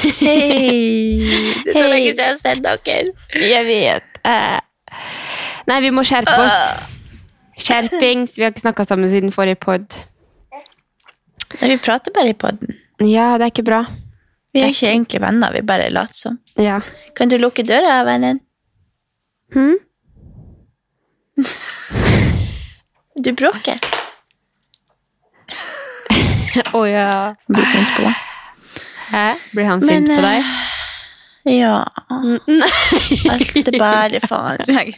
Hei. Det er så lenge siden jeg har sett dere. Jeg vet. Uh, Nei, vi må skjerpe oss. Skjerpings. Vi har ikke snakka sammen siden forrige pod. Nei, vi prater bare i podden. Ja, det er ikke bra. Vi er ikke egentlig venner, vi bare later som. Ja. Kan du lukke døra, vennen? Hm? Du bråker. Å ja. Blir sint på meg. Hæ? Blir han sint på eh, deg? Ja. Alt er bare faen. Nei,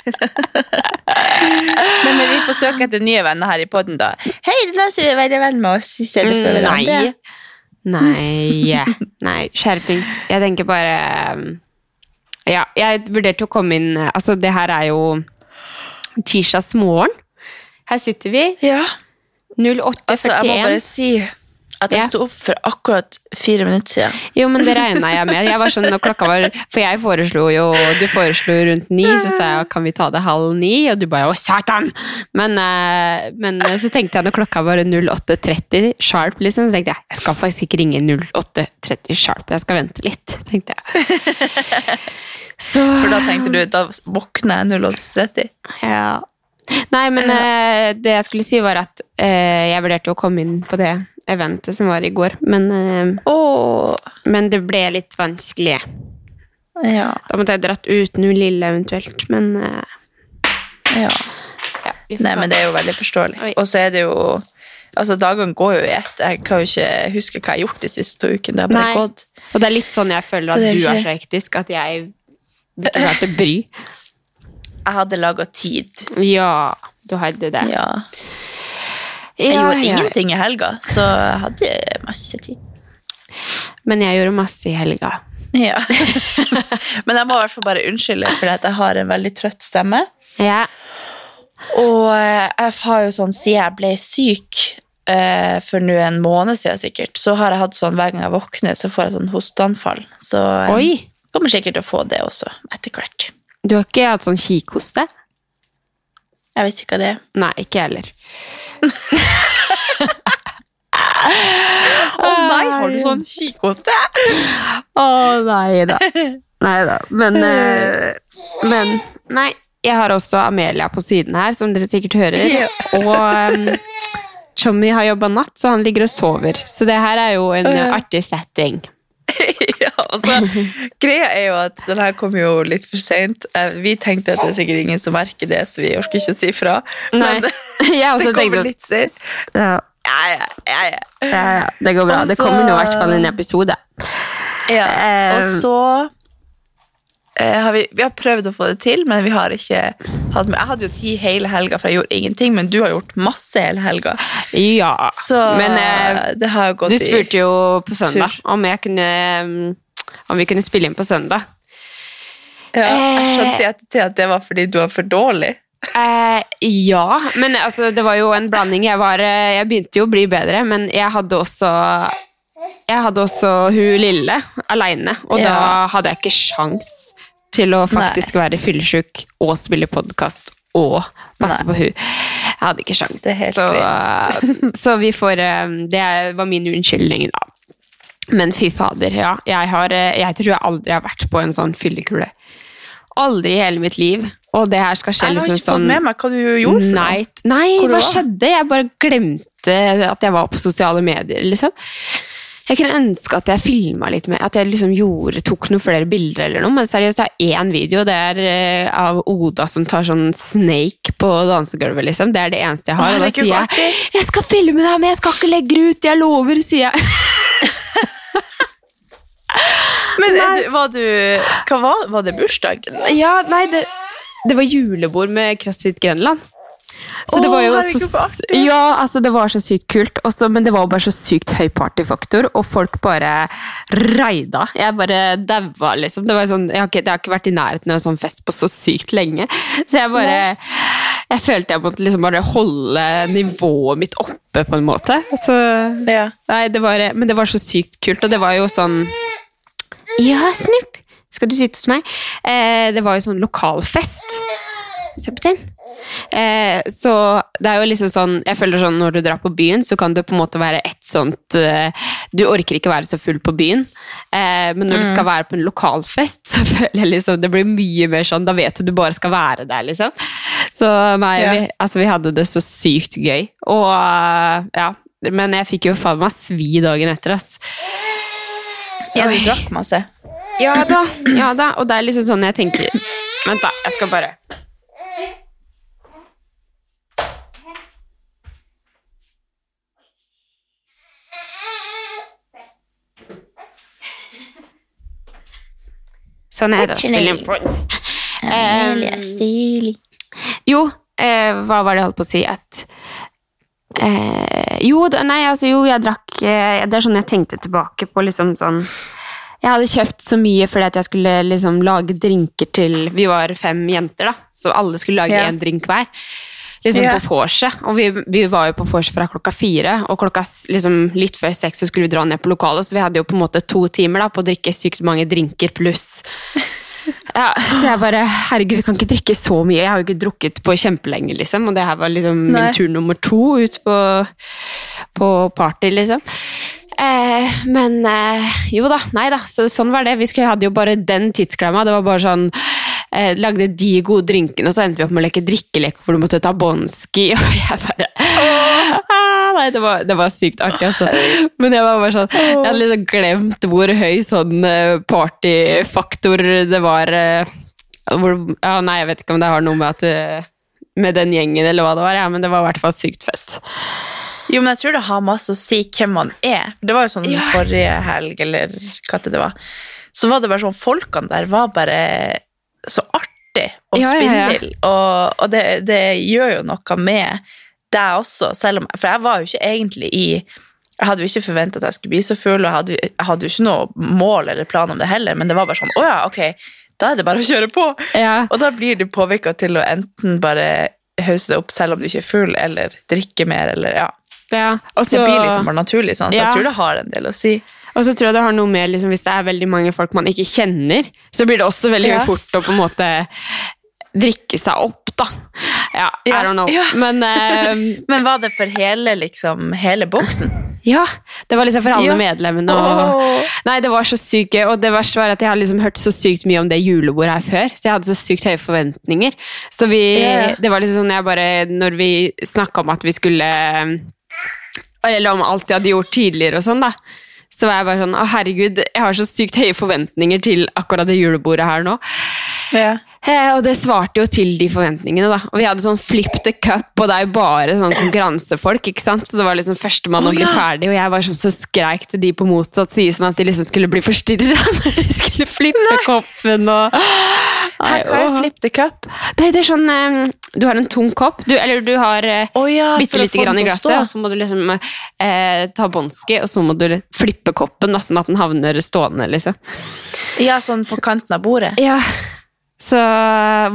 men vi får søke etter nye venner her i podden, da. Hei, la som være venn med oss i stedet for hverandre. Nei. Nei. Nei. Skjerpings. Jeg tenker bare um, Ja, jeg vurderte å komme inn Altså, det her er jo tirsdagsmorgen. Her sitter vi. Ja. 08.41. Altså, jeg må bare si at jeg Ja. sto opp for akkurat fire minutter siden. Jo, men det regna jeg med. Jeg var sånn, når klokka var, For jeg foreslo jo Du foreslo rundt ni, så sa jeg kan vi ta det halv ni? Og du bare å, satan! Men, eh, men så tenkte jeg når klokka var 08.30 sharp, liksom, så tenkte jeg jeg skal faktisk ikke ringe 08.30 sharp. Jeg skal vente litt, tenkte jeg. Så For da tenkte du da våkner jeg 08.30. Ja. Nei, men eh, det jeg skulle si, var at eh, jeg vurderte å komme inn på det eventet som var i går, men, oh. Men det ble litt vanskelig. ja, Da måtte jeg dratt ut noe lille eventuelt, men eh, ja. ja, Nei, men det er jo veldig forståelig. Og så er det jo Altså, dagene går jo i ett. Jeg kan jo ikke huske hva jeg har gjort de siste to ukene. Det har bare Nei. gått. Og det er litt sånn jeg føler at er du er så hektisk, at jeg burde vært til bry. Jeg hadde laga tid. Ja, du hadde det. Ja. Jeg Ja, gjorde ja. ingenting i helga, så jeg hadde masse tid. Men jeg gjorde masse i helga. Ja. Men jeg må i hvert fall bare unnskylde for jeg har en veldig trøtt stemme. Ja. Og eh, jeg har jo sånn, siden jeg ble syk eh, for nå en måned siden sikkert, så har jeg hatt sånn hver gang jeg våkner, så får jeg sånn hosteanfall. Så eh, Oi! kommer sikkert til å få det også, etter hvert. Du har ikke hatt sånn kikhoste? Jeg vet ikke hva det er. Nei, ikke jeg heller. Å nei, har du sånn kikhoste? Å nei da. Nei da. Men, eh, men Nei. Jeg har også Amelia på siden her, som dere sikkert hører. Og um, Chommy har jobba natt, så han ligger og sover. Så det her er jo en artig setting. altså, greia er jo at den her kom jo litt for sent. Eh, Vi tenkte at det er sikkert ingen som merker det, så vi orker ikke å si fra. Nei. Men også det kommer litt sent. Ja, Ja, ja, ja, det går bra. Det kommer nå i hvert fall en episode. ja. Og så eh, har vi, vi har prøvd å få det til, men vi har ikke hatt med. Jeg hadde jo tid hele helga, for jeg gjorde ingenting, men du har gjort masse hele helga. Ja. Så Men eh, det har gått du spurte jo på søndag om, kunne, um, om vi kunne spille inn på søndag. ja, Jeg Eh. skjønte etter at det var fordi du var for dårlig. Eh, ja, men altså, det var jo en blanding. Jeg, var, eh, jeg begynte jo å bli bedre, men jeg hadde også Jeg hadde også hun lille aleine, og da hadde jeg ikke sjans til å faktisk være fyllesyk og spille podkast og passe Nei. på hun. Jeg hadde ikke sjans. Så, eh, så vi får eh, Det var min unnskyldning, da. Men fy fader, ja. Jeg, har, eh, jeg tror jeg aldri har vært på en sånn fyllekule. Aldri i hele mitt liv. Og det her skal skje Jeg har liksom ikke fått sånn med meg hva du gjorde for noe. Nei, nei hva skjedde? Jeg bare glemte at jeg var på sosiale medier, liksom. Jeg kunne ønske at jeg filma litt mer, at jeg liksom gjorde, tok noen flere bilder eller noe, men seriøst, jeg har én video, det er eh, av Oda som tar sånn snake på dansegulvet, liksom. Det er det eneste jeg har. Og da sier jeg 'Jeg skal filme deg, men jeg skal ikke legge det ut, jeg lover', sier jeg. Men nei. var du Hva var, var det bursdagen? Ja, nei, det, det var julebord med CrossFit Grenland. Så det var jo så ja, altså det var så sykt kult, også, men det var bare så sykt høy partyfaktor, og folk bare raida. Jeg bare daua, liksom. Det var sånn, jeg, har ikke, jeg har ikke vært i nærheten av en sånn fest på så sykt lenge. Så jeg bare Jeg følte jeg måtte liksom bare holde nivået mitt oppe, på en måte. Så Ja. Nei, det var, men det var så sykt kult, og det var jo sånn Ja, Snipp! skal du sitte hos meg? Eh, det var jo sånn lokalfest. Se på den. Eh, så det er jo liksom sånn Jeg føler sånn når du drar på byen, så kan det på en måte være et sånt eh, Du orker ikke være så full på byen, eh, men når du skal være på en lokalfest, så føler jeg liksom det blir mye mer sånn Da vet du du bare skal være der, liksom. Så nei, Ja. vi, altså, vi hadde det så sykt gøy. Og eh, ja. Men jeg fikk jo faen meg svi dagen etter, ass. Ja, du drakk masse. Ja da, ja da. Og det er liksom sånn jeg tenker Vent, da. Jeg skal bare Sånn er det å spille inn pod. Er. Jo, eh, hva var det jeg holdt på å si? At eh, Jo, nei, altså jo, jeg drakk eh, Det er sånn jeg tenkte tilbake på liksom sånn Jeg hadde kjøpt så mye fordi at jeg skulle liksom lage drinker til Vi var fem jenter, da, så alle skulle lage Ja. drink hver. Liksom yeah. på vorset. Og vi, vi var jo på vorset fra klokka fire, og klokka liksom litt før seks så skulle vi dra ned på lokalet, så vi hadde jo på en måte to timer da, på å drikke sykt mange drinker pluss ja, så jeg bare Herregud, vi kan ikke drikke så mye. Jeg har jo ikke drukket på kjempelenge, liksom. Og det her var liksom Nei. min tur nummer to ut på, på party, liksom. Eh, men eh, jo da, nei da. Så sånn var det. Vi skulle, hadde jo bare den tidsklemma. Det var bare sånn eh, Lagde de gode drinkene, og så endte vi opp med å leke drikkelek hvor du måtte ta Bonski, og jeg bare ah, Nei, det var, det var sykt artig, altså. Men jeg var bare sånn Jeg hadde liksom glemt hvor høy sånn eh, partyfaktor det var. eh, hvor, ja, nei, jeg vet ikke om det har noe med at eh, med den gjengen, eller hva det var, ja, men det var i hvert fall sykt fett. Jo, men jeg tror det har masse å si hvem man er. Det var jo sånn Ja. forrige helg, eller hva det var. Så var det bare sånn, folkene der var bare så artig og Ja, ja, ja. Og, og det, det gjør jo noe med deg også, selv om For jeg var jo ikke egentlig i Jeg hadde jo ikke forventa at jeg skulle bli så full, og jeg hadde, jeg hadde jo ikke noe mål eller plan om det heller, men det var bare sånn Å ja, ok, da er det bare å kjøre på. Og da blir du påvirka til å enten bare hause deg opp selv om du ikke er full, eller drikke mer, eller ja. Ja, Også, Det blir liksom bare naturlig sånn, så jeg tror det har en del å si. Og så tror jeg det har noe med liksom, Hvis det er veldig mange folk man ikke kjenner, så blir det også veldig Ja. fort å på en måte drikke seg opp, da. Ja, I Ja, don't know. ja. Men uh, Men var det for hele, liksom, hele boksen? ja, det var liksom for alle Ja. medlemmene. Og, oh. nei, det var så sykt gøy. Og det verste var at jeg har liksom hørt så sykt mye om det julebordet her før, så jeg hadde så sykt høye forventninger. Så vi, yeah. det var liksom sånn jeg bare Når vi snakka om at vi skulle Eller om alt jeg hadde gjort tidligere og sånn, da. Så var jeg bare sånn Å, herregud, jeg har så sykt høye forventninger til akkurat det julebordet her nå. Ja. Eh, og det svarte jo til de forventningene, da. Og vi hadde sånn flip the cup, og det er jo bare sånn konkurransefolk, ikke sant. Så det var liksom førstemann å bli ja. ferdig, og jeg var sånn så skreik til de på motsatt side, sånn at de liksom skulle bli forstyrra når de skulle flippe koppen og Nei, hva er flip the cup? Det, det er sånn eh, Du har en tung kopp, du, eller du har eh, oh, ja, bitte lite grann i glasset, og så må du liksom eh, ta bånski, og så må du flippe koppen, da, sånn at den havner stående, liksom. Ja, sånn på kanten av bordet. Ja, så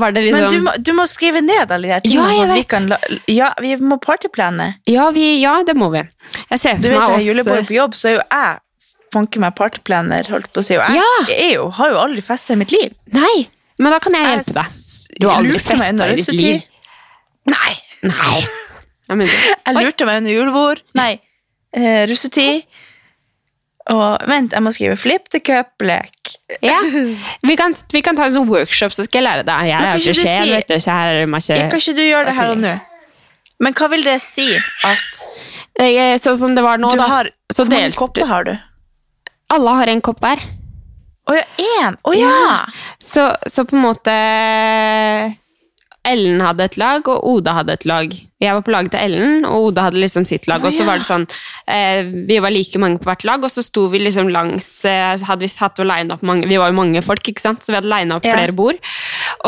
var det liksom Men du må, du må skrive ned alle de her Ja, jeg vet. vi kan ja, vi må partyplane. Ja, vi, ja, det må vi. Jeg ser Du for vet, meg det er julebord julebordet på jobb, så er jo jeg fanker meg partyplaner, holdt på å si. Og jeg Ja. er jo, har jo aldri festa i mitt liv. Nei, men da kan jeg hjelpe deg. Du har aldri festa i ditt liv. Nei. Nei. Jeg, Jeg lurte meg under julebord. Nei, eh, russetid. Og vent, jeg må skrive flip the cup-lek. ja. vi, kan, vi kan ta en sånn workshop, så skal jeg lære deg. Jeg er sjef, si- vet du, så her er masse kan ikke du gjøre det her og nå? Men hva vil det si at Sånn som det var nå, du da, har så Hvor mange kopper har du? Alle har en kopp hver. Å ja, én! Å ja! Så, så på en måte Ellen hadde et lag, og Oda hadde et lag. Jeg var på laget til Ellen, og Oda hadde liksom sitt lag. Og så var det sånn eh, Vi var like mange på hvert lag, og så sto vi liksom langs eh, Hadde vi satt og line opp mange Vi var jo mange folk, ikke sant? så vi hadde lina opp Ja. flere bord.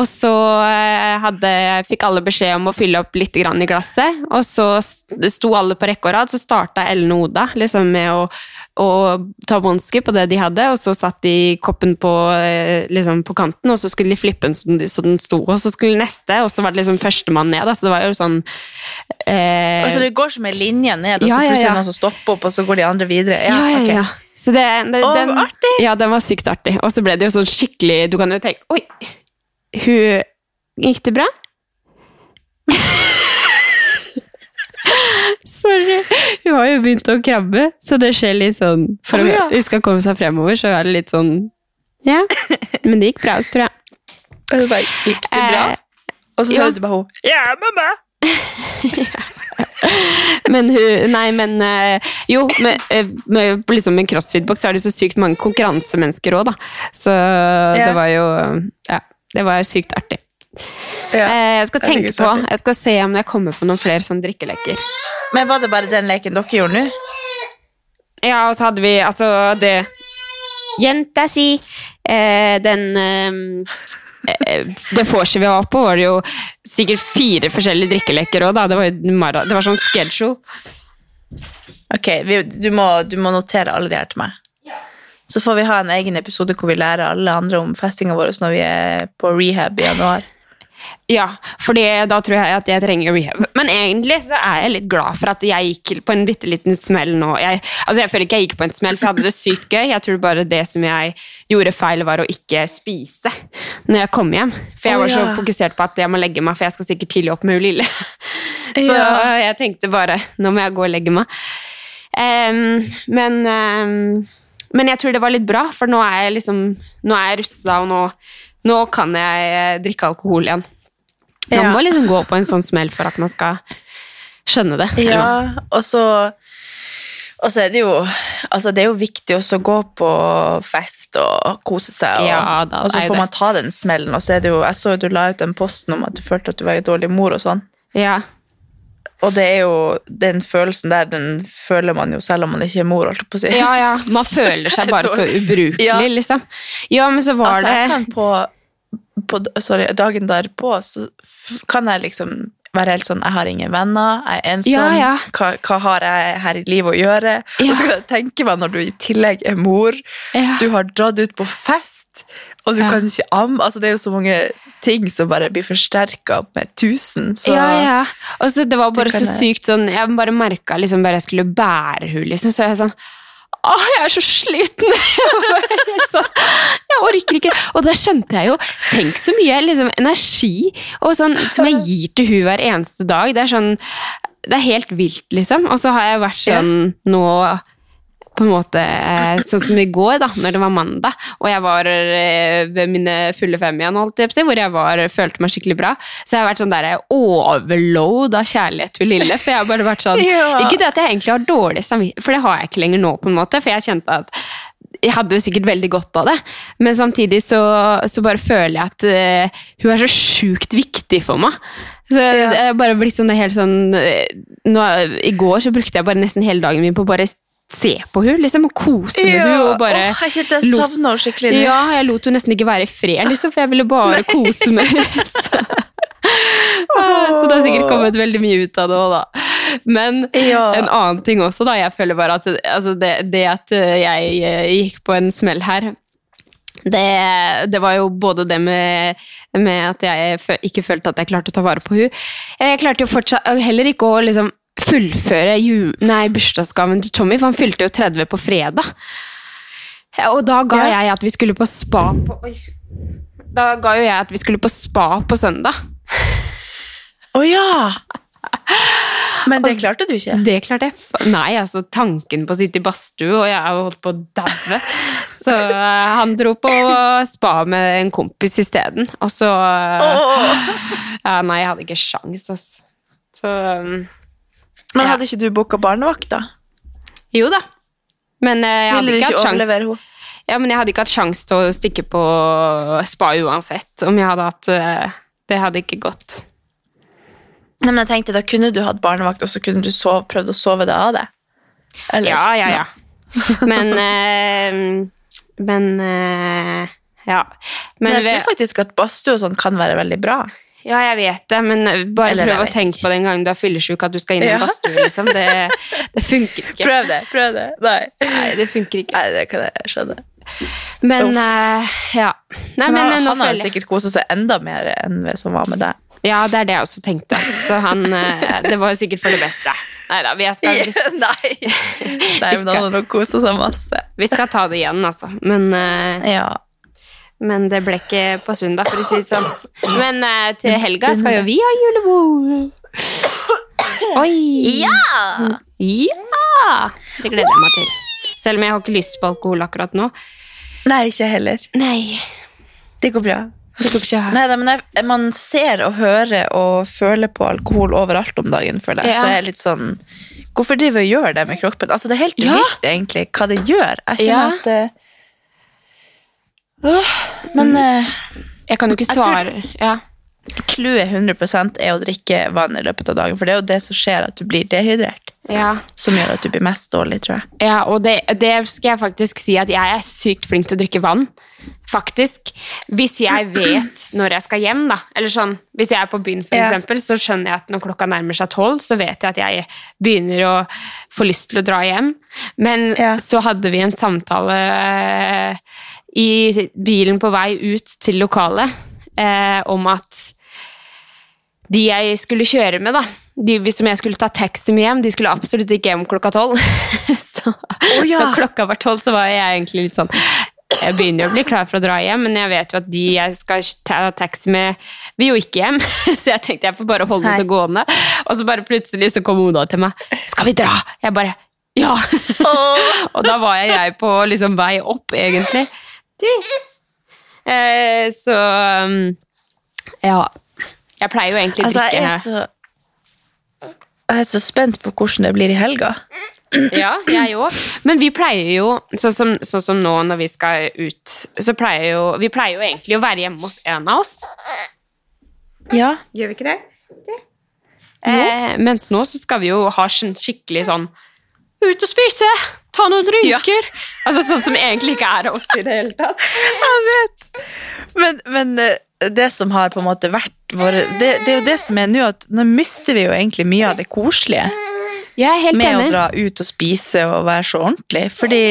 Og så eh, hadde, fikk alle beskjed om å fylle opp litt grann i glasset, og så sto alle på rekke og rad. Så starta Ellen og Oda liksom med å, å ta bånski på det de hadde, og så satt de koppen på, eh, liksom på kanten, og så skulle de flippe den så den, så den sto, og så skulle neste, og så var det liksom førstemann ned. Da, så det var jo sånn eh, Altså det går som en linje ned, og så plutselig er det noen som stopper opp, og så går de andre videre. Ja, ja, okay. ja. Så det, det, Å, den, artig! Ja, den var sykt artig. Og så ble det jo sånn skikkelig Du kan jo tenke Oi! Hun Gikk det bra? Sorry. Hun har jo begynt å krabbe, så det skjer litt sånn For oh, ja. hun skal komme seg fremover, så er det litt sånn Ja. Men det gikk bra, tror jeg. Gikk det bra? Eh, Og så hørte du bare henne. Ja, mamma! Men hun Nei, men eh, Jo, med, eh, med, liksom med crossfit-boks så er det så sykt mange konkurransemennesker òg, da. Så det var jo Ja, det var sykt artig. Ja. Eh, jeg skal tenke på. Jeg skal se om jeg kommer på noen flere sånne drikkeleker. Men var det bare den leken dere gjorde nå? Ja, og så hadde vi altså det Jenta si eh, Den eh, Det vorset vi var på, var det jo sikkert fire forskjellige drikkeleker òg, da. Det var, jo det var sånn schedule. Ok, vi, du, må, du må notere alle de her til meg. Så får vi ha en egen episode hvor vi lærer alle andre om festinga vår når vi er på rehab i januar. Ja, for da tror jeg at jeg trenger rehab. Men egentlig så er jeg litt glad for at jeg gikk på en bitte liten smell nå. Jeg, altså jeg føler ikke jeg gikk på en smell, for jeg hadde det sykt gøy. Jeg tror bare det som jeg gjorde feil, var å ikke spise når jeg kom hjem. For jeg var så fokusert på at jeg må legge meg, for jeg skal sikkert tidlig opp med hun lille. Så jeg tenkte bare nå må jeg gå og legge meg. Um, men um, men jeg tror det var litt bra, for nå er jeg liksom Nå er jeg russa, og nå, nå kan jeg eh, drikke alkohol igjen. Man Ja. må liksom gå på en sånn smell for at man skal skjønne det. Ja, og så og så er det jo altså det er jo viktig også å gå på fest og kose seg. Og, Ja, da og så får man ta den smellen. Og så er det jo, jeg så jo du la ut den posten om at du følte at du var en dårlig mor og sånn. Ja. Og det er jo den følelsen der, den føler man jo selv om man ikke er mor, holdt jeg på å si. ja, ja. Man føler seg bare så ubrukelig, Ja. liksom. Ja, men så var altså, jeg kan det på, på sorry, dagen derpå, så kan jeg liksom være helt sånn Jeg har ingen venner, jeg er ensom. Ja, ja. Hva, hva har jeg her i livet å gjøre? Ja. Og så kan jeg tenke meg når du i tillegg er mor, du har dratt ut på fest, og du Ja. kan ikke amme altså, Det er jo så mange ting som bare blir forsterka med tusen. Så ja, ja. Og så det var bare Det så jeg- sykt sånn Jeg bare merka liksom bare jeg skulle bære hun liksom, så jeg sånn Åh, jeg er så sliten! Jeg, sånn, jeg orker ikke. Og da skjønte jeg jo Tenk så mye liksom, energi og sånn, som jeg gir til hun hver eneste dag. Det er sånn Det er helt vilt, liksom. Og så har jeg vært sånn nå på en måte eh, sånn som i går, da, når det var mandag, og jeg var eh, ved mine fulle fem igjen, holdt jeg på å si, hvor jeg var, følte meg skikkelig bra. Så jeg har vært sånn der overload av kjærlighet til Lille, for jeg har bare vært sånn Ja. Ikke det at jeg egentlig har dårlig samvittighet, for det har jeg ikke lenger nå, på en måte, for jeg kjente at jeg hadde jo sikkert veldig godt av det, men samtidig så, så bare føler jeg at uh, hun er så sjukt viktig for meg. Så Ja. det er bare blitt sånn helt sånn eh, nå, I går så brukte jeg bare nesten hele dagen min på å bare se på hun, liksom, og kose med hun, og bare Åh, jeg savner henne skikkelig. Ja, jeg lot henne nesten ikke være i fred, liksom, for jeg ville bare kose med henne. Så. så det har sikkert kommet veldig mye ut av det òg, da. Men Ja. en annen ting også, da. Jeg føler bare at altså det, det at jeg eh, gikk på en smell her det, det var jo både det med, med at jeg ikke følte at jeg klarte å ta vare på hun. Jeg klarte jo fortsatt heller ikke å liksom fullføre ju, nei, bursdagsgaven til Tommy, for han fylte jo 30 på fredag. Og da ga Ja. jeg at vi skulle på spa på oi. Da ga jo jeg at vi skulle på spa på søndag. Å ja! Men det klarte du ikke. Det klarte jeg. Nei, altså tanken på å sitte i badstue, og jeg har holdt på å daue. Så eh, han dro på spa med en kompis isteden. Og så oh. Ja, nei, jeg hadde ikke sjans, altså. Så um, Men hadde ikke du booka barnevakt, da? Jo da. Men eh, jeg hadde Ville ikke ikke hatt sjanse. Ja, men jeg hadde ikke hatt sjanse til å stikke på spa uansett, om jeg hadde hatt eh, Det hadde ikke gått. Nei, men jeg tenkte, Da kunne du hatt barnevakt, og så kunne du sove, prøvd å sove deg av det. Eller? Ja, ja, ja. Men eh, Men eh, Ja. Men, Men jeg tror faktisk at badstue og sånn kan være veldig bra. Ja, jeg vet det, men bare Eller, prøv å tenke på den gangen du er fyllesyk at du skal inn i en Ja. badstue, liksom. Det, det funker ikke. Prøv det. prøv det. Nei, Nei, det funker ikke. Nei det kan jeg skjønne. Men eh, ja. Nei, Men, men, han, eh, har jo sikkert koset seg enda mer enn hvis han var med deg. Ja, det er det jeg også tenkte. Så han eh, Det var jo sikkert for det beste. Nei da, vi, skal- vi, Nei. Nei, men han har nok kosa seg masse. vi skal ta det igjen, altså. Men uh, Ja. Men det ble ikke på søndag, for å si det sånn. Men eh, til helga skal jo vi ha julebord. Oi! Ja! Ja! Det gleder jeg meg til. Selv om jeg har ikke lyst på alkohol akkurat nå. Nei, ikke heller. Nei. Det går bra. Det går ikke Nei, da, men jeg, Man ser og hører og føler på alkohol overalt om dagen, føler jeg. Ja. Så jeg er litt sånn Hvorfor driver vi og gjør det med kroppen? Altså, Det er helt Ja. vilt, egentlig, hva det gjør. Jeg kjenner Ja. at Åh, Men uh, Jeg kan jo ikke Jeg tror- svare Ja. clouet 100 er å drikke vann i løpet av dagen, for det er jo det som skjer, at du blir dehydrert. ja. Som gjør at du blir mest dårlig, tror jeg. Ja, og det, det skal jeg faktisk si at jeg er sykt flink til å drikke vann. Faktisk. Hvis jeg vet når jeg skal hjem, da. Eller sånn, hvis jeg er på byen, for Ja. eksempel, så skjønner jeg at når klokka nærmer seg tolv, så vet jeg at jeg begynner å få lyst til å dra hjem. Men Ja. så hadde vi en samtale eh, i bilen på vei ut til lokalet eh, om at de jeg skulle kjøre med, da, de hvis- jeg skulle ta taxi med hjem, de skulle absolutt ikke hjem klokka tolv. så ja. da klokka var tolv, så var jeg egentlig litt sånn Jeg begynner jo å bli klar for å dra hjem, men jeg vet jo at de jeg skal ta taxi med, vil jo ikke hjem. Så jeg tenkte jeg får bare holde det gående. Og så bare plutselig så kom Oda til meg. 'Skal vi dra?' Jeg bare ja! og da var jeg på liksom vei opp, egentlig. Du. Eh, så um, ja. Jeg pleier jo egentlig Altså, drikke jeg så Jeg er så spent på hvordan det blir i helga. Ja, jeg òg. Men vi pleier jo, sånn som, sånn som nå når vi skal ut, så pleier jo Vi pleier jo egentlig å være hjemme hos en av oss. Ja. Gjør vi ikke det? Eh, mens nå så skal vi jo ha skikkelig sånn Ut og spise! Ta noen drinker! Altså Sånn som egentlig ikke er oss i det hele tatt. Jeg vet! Men, men eh, det som har på en måte vært vår det, det er jo det som er nå, at nå mister vi jo egentlig mye av det koselige Jeg er helt med å dra ut og spise og være så ordentlig. Fordi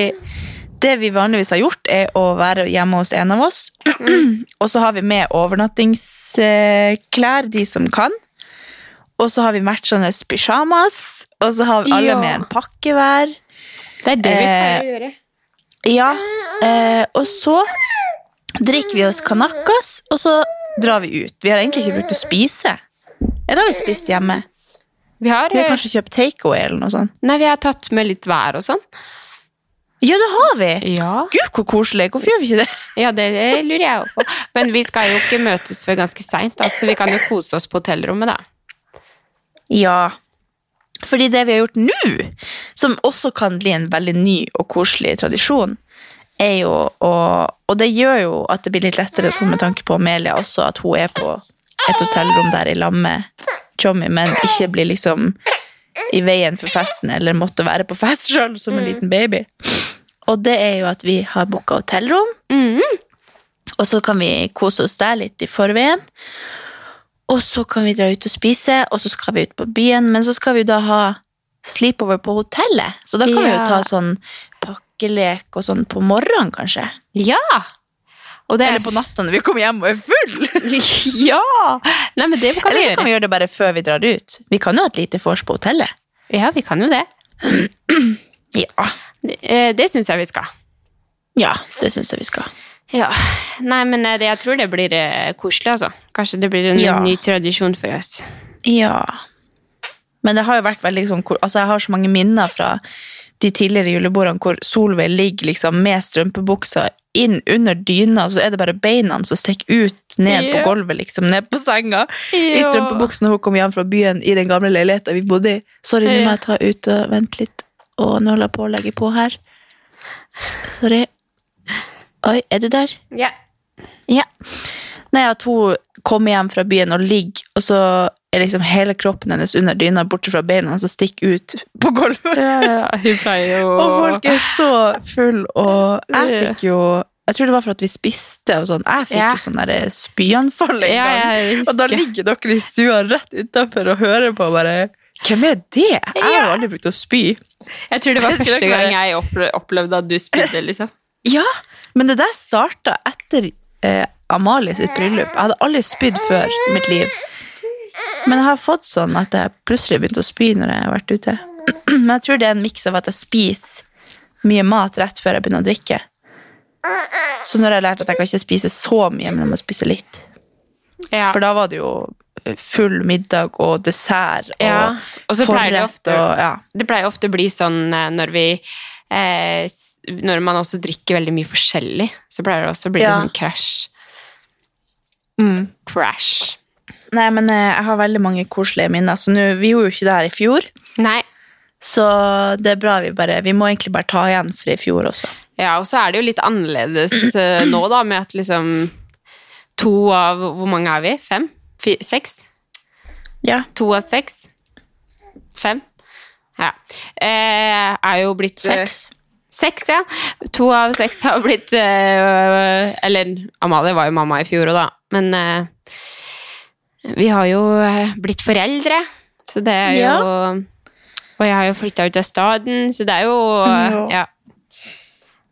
det vi vanligvis har gjort, er å være hjemme hos en av oss. og så har vi med overnattingsklær, de som kan. Og så har vi matchende pysjamas, og så har vi alle Ja. med en pakke hver. Det er det vi pleier Eh, å gjøre. Ja, eh, og så drikker vi oss kanakas, og så drar vi ut. Vi har egentlig ikke brukt å spise. Eller har vi spist hjemme? Vi har, Vi har eh, kanskje kjøpt takeaway eller noe sånt. nei, vi har tatt med litt vær og sånn. Ja, det har vi! Ja. Gud, hvor koselig! Hvorfor gjør vi ikke det? Ja, det, det lurer jeg også på. Men vi skal jo ikke møtes før ganske seint, så vi kan jo kose oss på hotellrommet, da. Ja, fordi det vi har gjort nå, som også kan bli en veldig ny og koselig tradisjon, er jo å Og det gjør jo at det blir litt lettere sånn med tanke på Amelia også, at hun er på et hotellrom der i lag med Tjommi, men ikke blir liksom i veien for festen eller måtte være på fest sjøl som en liten baby. Og det er jo at vi har booka hotellrom, og så kan vi kose oss der litt i forveien. Og så kan vi dra ut og spise, og så skal vi ut på byen, men så skal vi da ha sleepover på hotellet. Så da kan vi jo ta sånn pakkelek og sånn på morgenen, kanskje. Ja! Det Eller på natta når vi kommer hjem og er full. Ja! Nei, men det kan vi Eller så kan vi gjøre det bare før vi drar ut. Vi kan jo ha et lite vors på hotellet. Ja, vi kan jo det. Ja, Det, eh, det syns jeg vi skal. ja det syns jeg vi skal. Ja. Nei, men eh, jeg tror det blir eh, koselig, altså. Kanskje det blir en Ja. ny tradisjon for oss. Ja. Men det har jo vært veldig sånn Altså, jeg har så mange minner fra de tidligere julebordene hvor Solveig ligger liksom med strømpebuksa inn under dyna, så er det bare beina som stikker ut ned Ja. på gulvet, liksom, ned på senga. I Ja. strømpebuksen når hun kom hjem fra byen i den gamle leiligheten vi bodde i. Sorry, nå må jeg ta ut og vente litt, og nå holder jeg på å legge på her. Sorry. Oi, er du der? Ja. Ja. Nei, at hun kommer hjem fra byen og ligger, og så er liksom hele kroppen hennes under dyna, borte fra beina, som stikker ut på gulvet. Hun pleier jo Og folk er så full, og jeg fikk jo Jeg tror det var for at vi spiste og sånn. Jeg fikk Ja. jo sånn derre spyanfall en Ja, gang. Ja, Og da ligger dere i stua rett utafor og hører på bare Hvem er det? Jeg har aldri brukt å spy. Jeg tror det var første gang jeg opplevde at du spydde, liksom. Ja, men det der starta etter eh, Amalie sitt bryllup. Jeg hadde aldri spydd før i mitt liv. Men jeg har fått sånn at jeg plutselig begynte å spy når jeg har vært ute. Men jeg tror det er en miks av at jeg spiser mye mat rett før jeg begynner å drikke. Så når jeg har lært at jeg kan ikke spise så mye, men jeg må spise litt. Ja. For da var det jo full middag og dessert og Ja, pleier det ofte- og ja. Det pleier ofte å bli sånn eh, når vi eh, Når man også drikker veldig mye forskjellig, så pleier det også å bli Ja. litt sånn crash. Mm. Crash. Nei, men eh, jeg har veldig mange koselige minner. Så nå, vi gjorde jo ikke det her i fjor. Nei. Så det er bra vi bare Vi må egentlig bare ta igjen for i fjor også. Ja, og så er det jo litt annerledes eh, nå, da, med at liksom To av Hvor mange er vi? Fem? Fi, seks? Ja. To av seks? Fem? Ja. Eh, er jo blitt eh, Seks. Seks, ja. To av seks har blitt eh, Eller Amalie var jo mamma i fjor òg, da. Men eh, vi har jo eh, blitt foreldre, så det er jo Og jeg har jo flytta ut av staden, så det er jo Ja. Ja.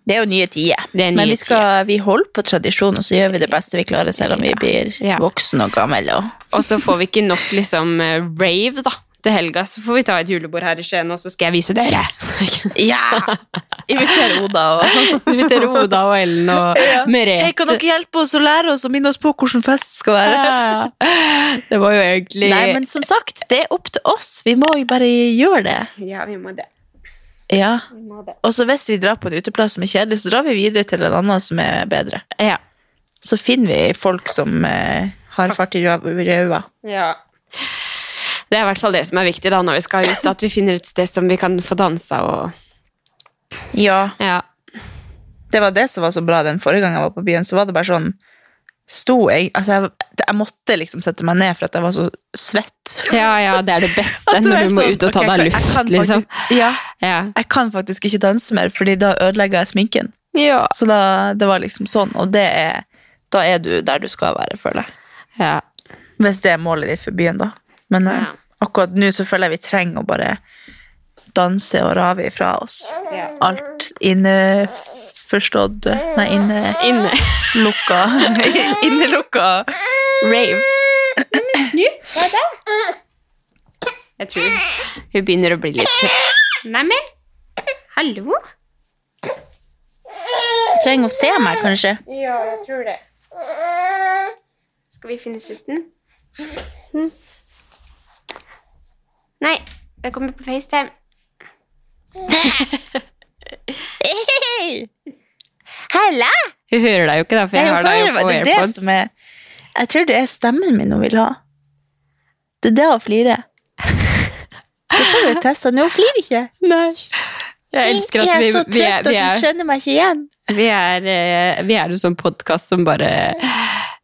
Det er jo nye tider. Det er nye Men vi, skal, vi holder på tradisjon, og så gjør vi det beste vi klarer, selv om vi blir Ja. voksne og gamle. Og... Og så får vi ikke nok liksom rave, da. Til helga så får vi ta et julebord her i Skien, og så skal jeg vise dere. Ja! Invitere Oda og Invitere Oda og Ellen og Merete. Hey, kan dere hjelpe oss å lære oss og minne oss på hvordan fest skal være? Ja. Det var jo egentlig Nei, men som sagt, det er opp til oss. Vi må jo bare gjøre det. Ja, vi må det. Ja. Vi må det. Og så hvis vi drar på en uteplass som er kjedelig, så drar vi videre til en annen som er bedre. Ja. Så finner vi folk som eh, har fart i røva. ja. Det er i hvert fall det som er viktig da når vi skal ut, at vi finner et sted som vi kan få dansa og Ja. Ja. Det var det som var så bra den forrige gang jeg var på byen. Så var det bare sånn Sto jeg Altså, jeg, jeg måtte liksom sette meg ned for at jeg var så svett. Ja, ja, det er det beste når du må sånn, ut og ta okay, deg jeg luft, kan liksom. Ja. Ja. Jeg kan faktisk ikke danse mer, Fordi da ødelegger jeg sminken. Ja. Så da, det var liksom sånn, og det er Da er du der du skal være, føler jeg. ja. Hvis det er målet ditt for byen, da. Men eh, Ja. akkurat nå så føler jeg vi trenger å bare danse og rave ifra oss. Ja. Alt inneforstått Nei, Inne. innelukka Innelukka rave. Jeg tror hun begynner å bli litt Neimen, hallo? Trenger å se meg, kanskje. Ja, jeg tror det. Skal vi finne sutten? Nei, jeg kommer på FaceTime. Hei! Halla! Hun hører deg jo ikke, da, for jeg har deg jo på det er det AirPods. som er Jeg tror det er stemmen min hun vil ha. Det er det hun flirer. Det får du teste. Nå hun flirer ikke. Nei. Jeg elsker at jeg vi, er så vi, er, trøtt vi, at du er, skjønner meg ikke igjen. vi, er, eh, vi er en sånn podkast som bare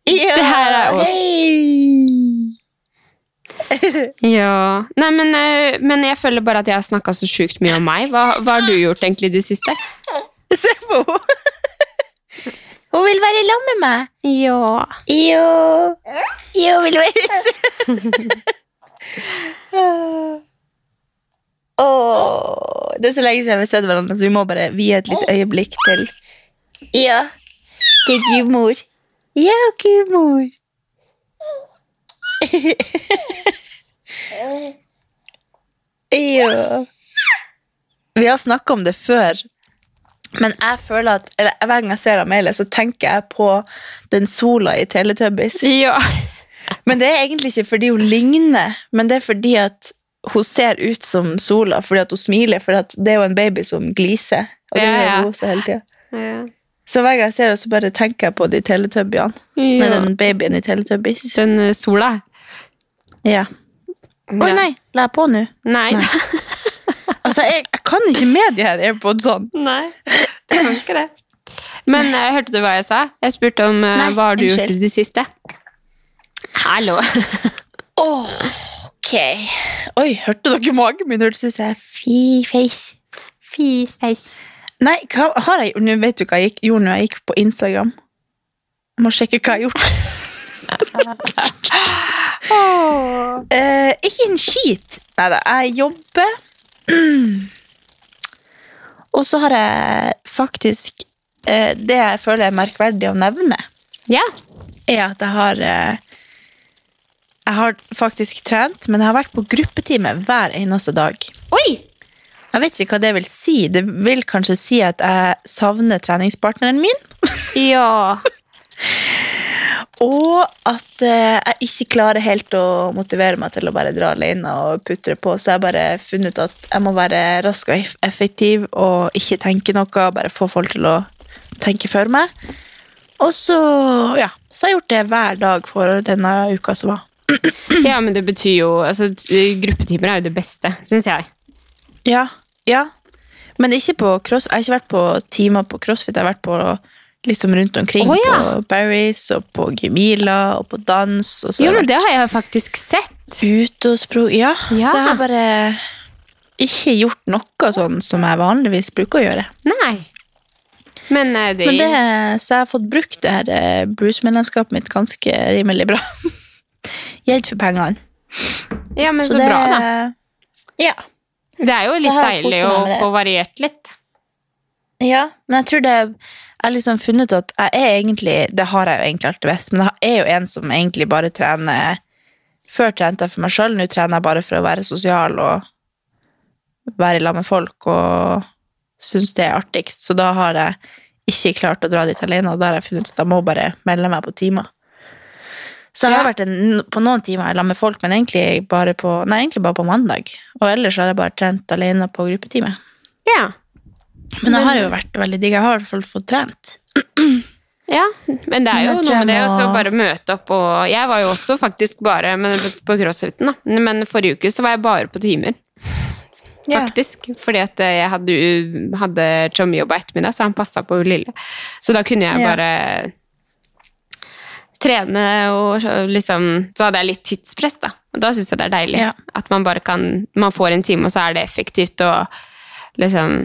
Ja, Det her er oss. Hei. Ja. Nei, men, eh, men jeg føler bare at jeg har snakka så sjukt mye om meg. Hva, hva har du gjort egentlig i det siste? Se på henne. Hun vil være sammen med meg. Ja. Jo. Jo, vil være Åh, Det er så lenge siden vi har sett hverandre, så vi må bare vie et lite øyeblikk til Ja, til gudmor. Ja, gudmor. Ja. Vi har snakka om det før, men jeg føler at eller, hver gang jeg ser Amelie, så tenker jeg på den sola i Teletubbies. ja. Men det er egentlig ikke fordi hun ligner, men det er fordi at hun ser ut som sola fordi at hun smiler, for det er jo en baby som gliser. Og det gjør hun også hele tida. ja. Så hver gang jeg ser henne, så bare tenker jeg på de teletubbyene. Ja. den babyen i Teletubbies. Den eh, sola. Ja. Ja. nei! La jeg på nå? Nei. Nei. Altså, jeg, jeg kan ikke med de her AirPodsene. Nei. kan ikke det. Men jeg hørte du hva jeg sa? Jeg spurte om eh, Nei, hva har du gjort i det siste. Hallo. Ok. Oi, hørte dere magen min? Hørtes ut som jeg fy face. Fy face. Nei, hva har jeg gjort? Nå vet du hva jeg gjorde når jeg gikk på Instagram. Jeg må sjekke hva jeg har gjort. Eh, ikke en skit. Nei da, jeg jobber. Og så har jeg faktisk eh, Det jeg føler er merkverdig å nevne, Ja. er at jeg har eh, Jeg har faktisk trent, men jeg har vært på gruppetime hver eneste dag. Oi! Jeg vet ikke hva det vil si. Det vil kanskje si at jeg savner treningspartneren min. Ja. Og at eh, jeg ikke klarer helt å motivere meg til å bare dra alene og putre på. Så jeg har bare funnet ut at jeg må være rask og effektiv og ikke tenke noe. Bare få folk til å tenke for meg. Og så, ja, så har jeg gjort det hver dag for denne uka som var. ja, men det betyr jo altså, Gruppetimer er jo det beste, syns jeg. Ja, ja. Men ikke på cross. Jeg har ikke vært på timer på crossfit. Jeg har vært på liksom rundt omkring. oh, ja. På Barry's og på Gemila og på dans. Og så Jo, men det har jeg faktisk sett. ute og spro... Ja, Ja. så jeg har bare ikke gjort noe sånn som jeg vanligvis bruker å gjøre. Nei. Men eh, det, Men det, så jeg har fått brukt det her eh, Bruce-medlemskapet mitt ganske rimelig bra. Gjeld for pengene. Ja, men så, det, bra, da. Ja. Det er jo litt deilig å få variert litt. Ja, men jeg tror det Jeg har liksom funnet ut at jeg er egentlig Det har jeg jo egentlig alltid visst, men jeg er jo en som egentlig bare trener Før trente jeg for meg sjøl, nå trener jeg bare for å være sosial og være i lag med folk og synes det er artigst. Så da har jeg ikke klart å dra dit alene, og da har jeg funnet ut at jeg må bare melde meg på timer. Så jeg har vært en, på noen timer i lag med folk, men egentlig bare på, nei, egentlig bare på mandag. Og ellers har jeg bare trent alene på gruppetime. Ja. Men det har jo vært veldig digg. Jeg har i hvert fall fått trent. Ja, men det er jo noe med det å så bare møte opp og Jeg var jo også faktisk bare men, på crossfiten, da. Men forrige uke så var jeg bare på timer. Faktisk. Fordi at jeg hadde, hadde Chommy jobba ettermiddag, så han passa på lille. Så da kunne jeg bare trene og liksom Så hadde jeg litt tidspress, da. Og da syns jeg det er deilig. Ja. At man bare kan Man får en time, og så er det effektivt og liksom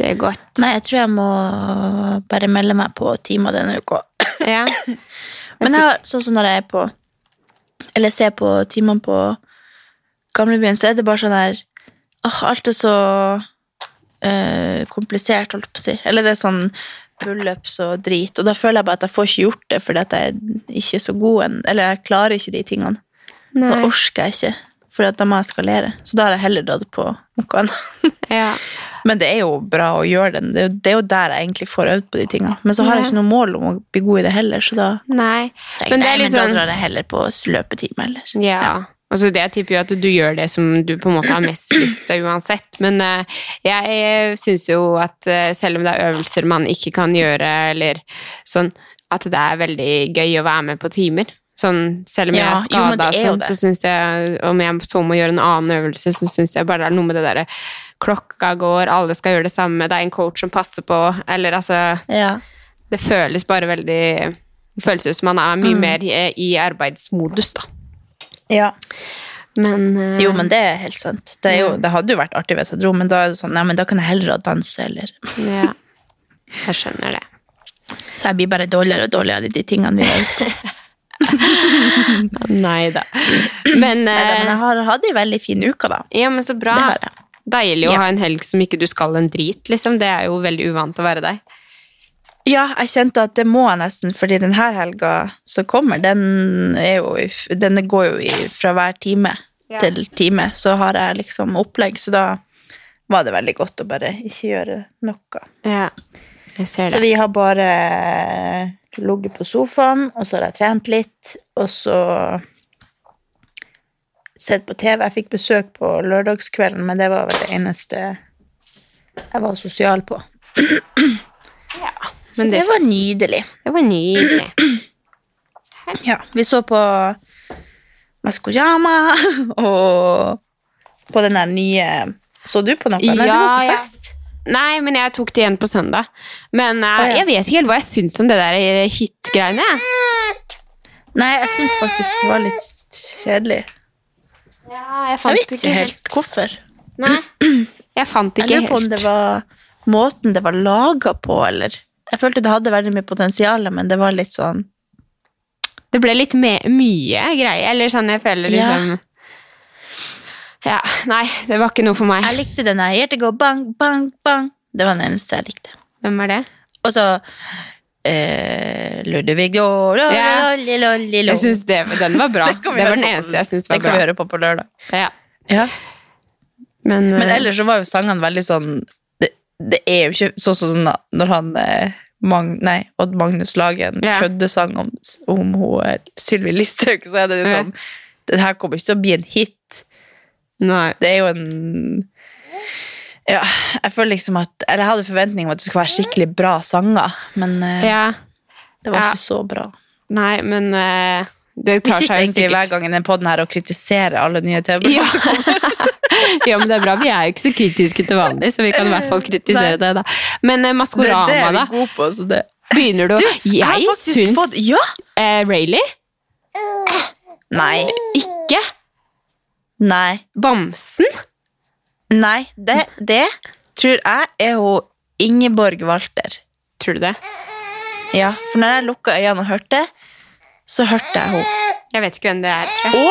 Det er godt. Nei, jeg tror jeg må bare melde meg på timer denne uka. Ja. Men jeg har, sånn som når jeg er på Eller ser på timene på gamlebyen, så er det bare sånn her åh, Alt er så eh, komplisert, holdt på å si. Eller det er sånn pullups og drit. Og da føler jeg bare at jeg får ikke gjort det fordi at jeg er ikke så god en Eller jeg klarer ikke de tingene. Da orsker orker jeg ikke, for da må jeg skalere. Så da har jeg heller dratt på noe annet. Ja. Men det er jo bra å gjøre den. Det er jo, det er jo der jeg egentlig får øvd på de tingene. Men så har jeg ikke noe mål om å bli god i det heller, så da Nei. Nei, Men det er men da sånn drar jeg heller på løpetime, eller. Ja. Altså det, jeg tipper jo at du gjør det som du på en måte har mest lyst til uansett. Men eh, jeg syns jo at eh, selv om det er øvelser man ikke kan gjøre, eller sånn, at det er veldig gøy å være med på timer. Sånn, selv om jeg er skada, sånn, så syns jeg Om jeg så må gjøre en annen øvelse, så syns jeg bare det er noe med det derre Klokka går, alle skal gjøre det samme, det er en coach som passer på, eller altså Ja. Det føles bare veldig Det føles ut som man er mye Mm. mer i, i arbeidsmodus, da. ja. Men uh, Jo, men det er helt sant. Det, jo, det hadde jo vært artig hvis jeg dro, men da er det sånn, ja, men da kan jeg heller danse, eller Ja, jeg skjønner det. Så jeg blir bare dårligere og dårligere i de tingene vi gjort. Nei da. Men, Neida, men eh, jeg har hatt ei veldig fin uke, da. ja, men så bra. Deilig å Ja. ha en helg som ikke du skal en drit, liksom. Det er jo veldig uvant å være deg. Ja, jeg kjente at det må jeg nesten, fordi denne helga som kommer, den, jo, den går jo fra hver time til time, så har jeg liksom opplegg, så da var det veldig godt å bare ikke gjøre noe. Ja, jeg ser det. Så vi har bare ligget på sofaen, og så har jeg trent litt, og så sett på TV. Jeg fikk besøk på lørdagskvelden, men det var vel det eneste jeg var sosial på. Så men det, det- var nydelig. Det var nydelig. Ja, vi så på Maskojama, og på den der nye Så du på noe? Nei, du Ja, var på ja. Nei, men jeg tok det igjen på søndag. Men uh, jeg vet ikke helt hva jeg syns om det der eh, hit-greiene. Nei, jeg syns faktisk det var litt kjedelig. Ja, jeg Jeg vet ikke helt hvorfor. Nei, jeg fant ikke helt. Jeg lurer på om det var måten det var laga på, eller Jeg følte det hadde veldig mye potensial, men det var litt sånn Det ble litt mye greier. Eller sånn, jeg føler liksom Ja, nei, det var ikke noe for meg. Jeg likte den der Hjertet går bang, bang, bang. Det var den eneste jeg likte. Hvem er det? Og så eh, Ludvig Ja. Jeg synes Den var bra. Det var den eneste jeg syns Det kan vi høre på på lørdag. Ja. Ja. Men, Men eh, ellers så var jo sangene veldig sånn Det, det er jo ikke sånn som sånn når han eh, Mag, nei, Odd Magnus Lagen en Ja. køddesang om, om eh, Sylvi Listhaug, så er det Ja. sånn Det her kommer ikke til å bli en hit. Nei. Det er jo en Ja, jeg føler liksom at Eller jeg hadde forventning om at det skulle være skikkelig bra sanger, men eh, Ja. det var ja. ikke så bra. Nei, men uh, det Vi tar sitter seg jo egentlig hver gang i den podden her og kritiserer alle nye ja. TV-program. ja, men det er bra. Vi er jo ikke så kritiske til vanlig, så vi kan i hvert fall kritisere det. da. Men eh, Maskorama, Maskorama, det er da? vi gode på. Så det. Begynner du Du, jeg Jeg syns fått Ja! eh, Rayleigh? Nei. Ikke. Nei. Bamsen? Nei, det, det tror jeg er hun Ingeborg Walter. Tror du det? Ja, for når jeg lukka øynene og hørte, så hørte jeg henne. Jeg vet ikke hvem det er, tror jeg.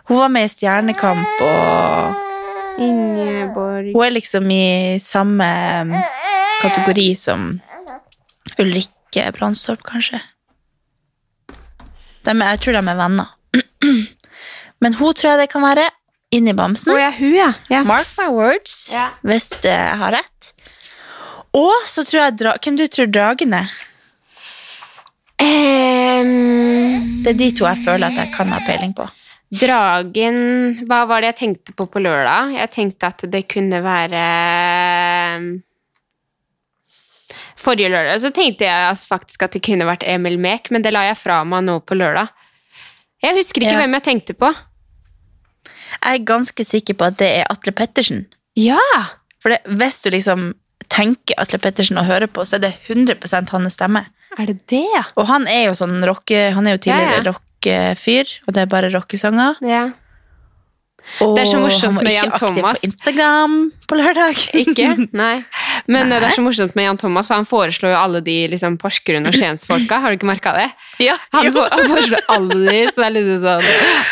Og hun var med i Stjernekamp, og Ingeborg hun er liksom i samme um, kategori som Ulrikke Brandstorp, kanskje. De, jeg tror de er venner. Men hun tror jeg det kan være. Inni bamsen. Oh, ja, hun, ja. ja. Mark my words, hvis jeg har rett. Og så tror jeg dra Hvem du tror dragen er? Um, Det er de to jeg føler at jeg kan ha peiling på. Dragen Hva var det jeg tenkte på på lørdag? Jeg tenkte at det kunne være Forrige lørdag så tenkte jeg faktisk at det kunne vært Emil Mek, men det la jeg fra meg nå på lørdag. Jeg husker ikke Ja. hvem jeg tenkte på. Jeg er ganske sikker på at det er Atle Pettersen. Ja! For det, hvis du liksom tenker Atle Pettersen og hører på, så er det 100 hans stemme. Er det det, ja? Og han er jo sånn rocke, han er jo tidligere Ja, ja. rockefyr, og det er bare rockesanger. ja. Og Det er så morsomt med Jan Thomas. han var ikke aktiv på Instagram på lørdag. Ikke? Nei. Men Nei. det er så morsomt med Jan Thomas, for han foreslår jo alle de liksom, Porsgrunn og Skiensfolka. Har du ikke merka det? Ja, Han, for, han foreslår alle de, så det er liksom sånn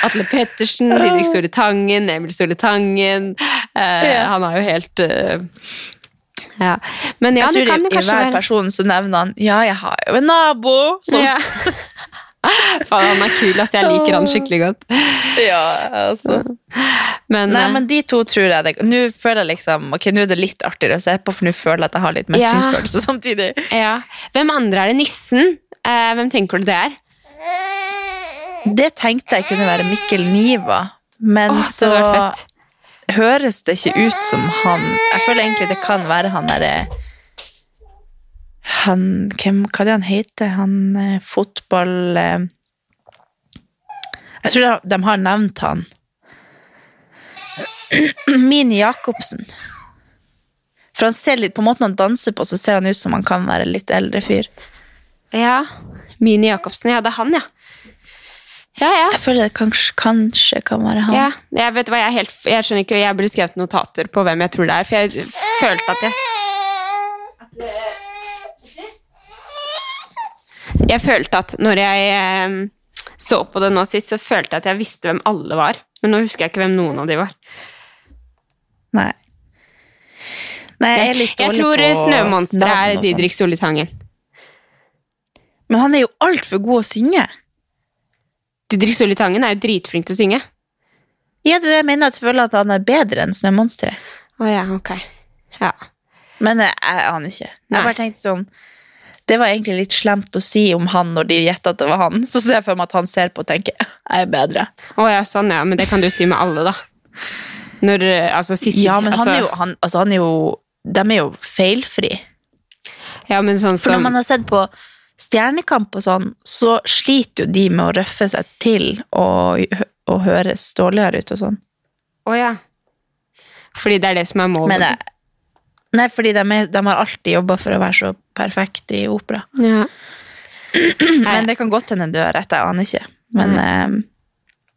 Atle Pettersen, Didrik Store Tangen, Emil Store Tangen eh, Ja. Han er jo helt eh, Ja. Men ja, jeg det du kan i, det i hver person så nevner han Ja, jeg har jo en nabo. Sånn. ja. Faen, han er kul, altså. Jeg liker han skikkelig godt. Ja, altså. Men, Nei, eh, men de to tror jeg det Nå føler jeg liksom Ok, nå er det litt artigere å se på, for nå føler jeg at jeg har litt mestringsfølelse samtidig. ja. Hvem andre er det? Nissen? Eh, hvem tenker du det er? Det tenkte jeg kunne være Mikkel Niva, men oh, så det høres det ikke ut som han Jeg føler egentlig det kan være han derre han, hvem, Hva er det han heter? Han eh, fotball eh, Jeg tror de, de har nevnt han. Mini Jacobsen. For han ser litt, På måten han danser på, så ser han ut som han kan være litt eldre fyr. Ja. Mini Jacobsen. Ja, det er han, ja. Ja, ja. Jeg føler det kanskje, kanskje kan være han. Ja, jeg vet hva, jeg, er helt, jeg skjønner ikke, jeg burde skrevet notater på hvem jeg tror det er, for jeg følte at jeg Jeg følte at når jeg eh, så på det nå sist, så følte jeg at jeg visste hvem alle var. Men nå husker jeg ikke hvem noen av de var. Nei. Nei, jeg er litt Jeg dårlig tror på Snømonsteret navn er sånn. Didrik Solli Tangen. Men han er jo altfor god å synge. Didrik Solli Tangen er jo dritflink til å synge. Ja, det er det jeg mener jeg føler at han er bedre enn Snømonsteret. Å ja, ok. Ja. Men jeg, jeg aner ikke. Nei. Jeg bare tenkte sånn Det var egentlig litt slemt å si om han når de gjetta at det var han. Så ser jeg for meg at han ser på og tenker jeg er bedre. Å ja, sånn ja, men det kan du si med alle, da. Når, eh, altså, Sissel, Ja, men han altså, er jo, han, altså, han er jo De er jo feilfri. Ja, men sånn For når man har sett på Stjernekamp og sånn, så sliter jo de med å røffe seg til og, og høres dårligere ut og sånn. Å ja. Fordi det er det som er målet. Men nei, fordi de, er, de har alltid jobba for å være så perfekte i opera. ja. Men det kan godt hende dør rett, jeg aner ikke. Men eh,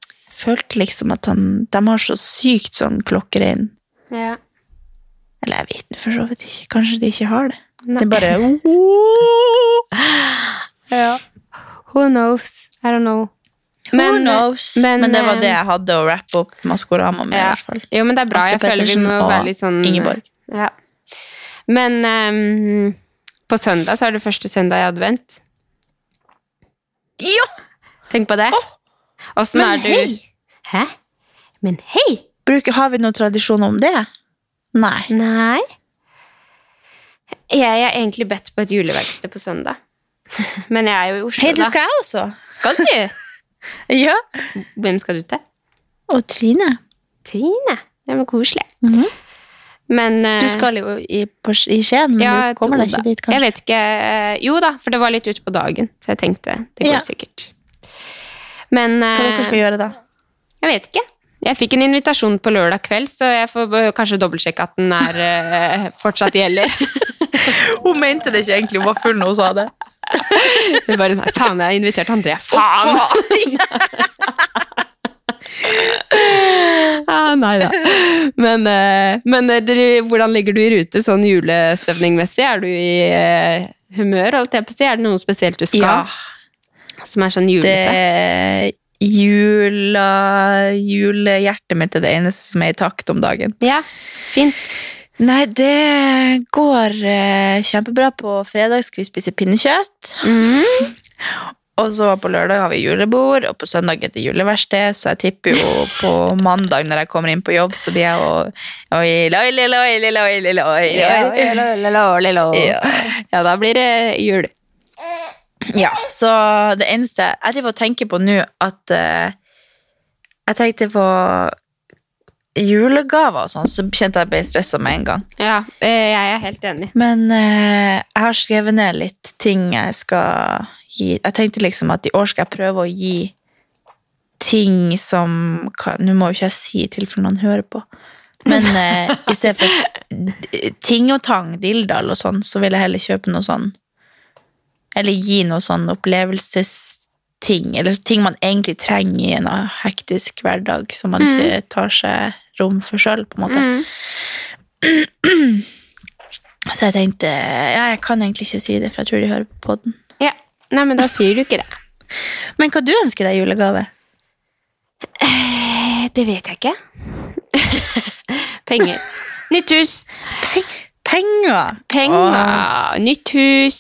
jeg følte liksom at han De har så sykt sånn klokkerein. ja. Eller jeg vet for så vidt ikke. Kanskje de ikke har det. Nei. Det er bare ja. Who knows? I don't know. Who knows? Men, det var eh, det jeg hadde å rappe opp Maskorama med, i hvert fall. Jo, men det er bra. Jeg føler vi må være litt sånn Ingeborg. Ja. Men um, på søndag så er det første søndag i advent. Ja! Tenk på det. Åssen men du hei! Hæ? Men hei! Bruker, har vi noen tradisjon om det? Nei. Nei. Jeg er egentlig bedt på et juleverksted på søndag. Men jeg er jo i Oslo, Hei, det skal jeg også. Skal du? Ja. Hvem skal du til? Og Trine. Trine. Det var koselig. Mhm. Men eh, Du skal jo i, på, i Skien, men ja, du kommer deg ikke dit, kanskje? Jeg vet ikke. eh, Jo da, for det var litt ute på dagen, så jeg tenkte det går Ja. sikkert. Men Hva eh, dere skal gjøre da? jeg vet ikke. Jeg fikk en invitasjon på lørdag kveld, så jeg får eh, kanskje dobbeltsjekke at den er eh, fortsatt gjelder. Hun mente det ikke egentlig, hun var full når hun sa det. Hun bare nei, faen, jeg har invitert Andrea. Faen! ah, nei da. Men, eh, men eh, dere, hvordan ligger du i rute sånn julestemningmessig? Er du i eh, humør, holdt jeg på å si? Er det noe spesielt du skal? Ja, Som er sånn julete? det jula, julehjertet mitt er det eneste som er i takt om dagen. Ja, fint. Nei, det går kjempebra. På fredag skal vi spise pinnekjøtt. Mhm. Og så på lørdag har vi julebord, og på søndag er det juleverksted, så jeg tipper jo på mandag når jeg kommer inn på jobb, så blir jeg loi. Ja. Ja, da blir det jul. Ja, så det eneste Jeg driver og tenker på nå at uh, Jeg tenkte på julegaver og sånn, så kjente jeg ble stressa med en gang. Ja, eh, jeg er helt enig. Men uh, jeg har skrevet ned litt ting jeg skal gi. Jeg tenkte liksom at i år skal jeg prøve å gi ting som Nå må jo ikke jeg si til for noen hører på. Men eh, i stedet for ting og tang, dilldall og sånn, så vil jeg heller kjøpe noe sånn Eller gi noe sånn opplevelsesting, eller ting man egentlig trenger i en hektisk hverdag, som man ikke tar seg rom for sjøl, på en måte. Mm. Så jeg tenkte Ja, jeg kan egentlig ikke si det, for jeg tror de hører på den. Nei, men da sier du ikke det. Men hva du ønsker deg i julegave? Eh, Det vet jeg ikke. Penger. Nytt hus. Penger! Penger. Nytt hus.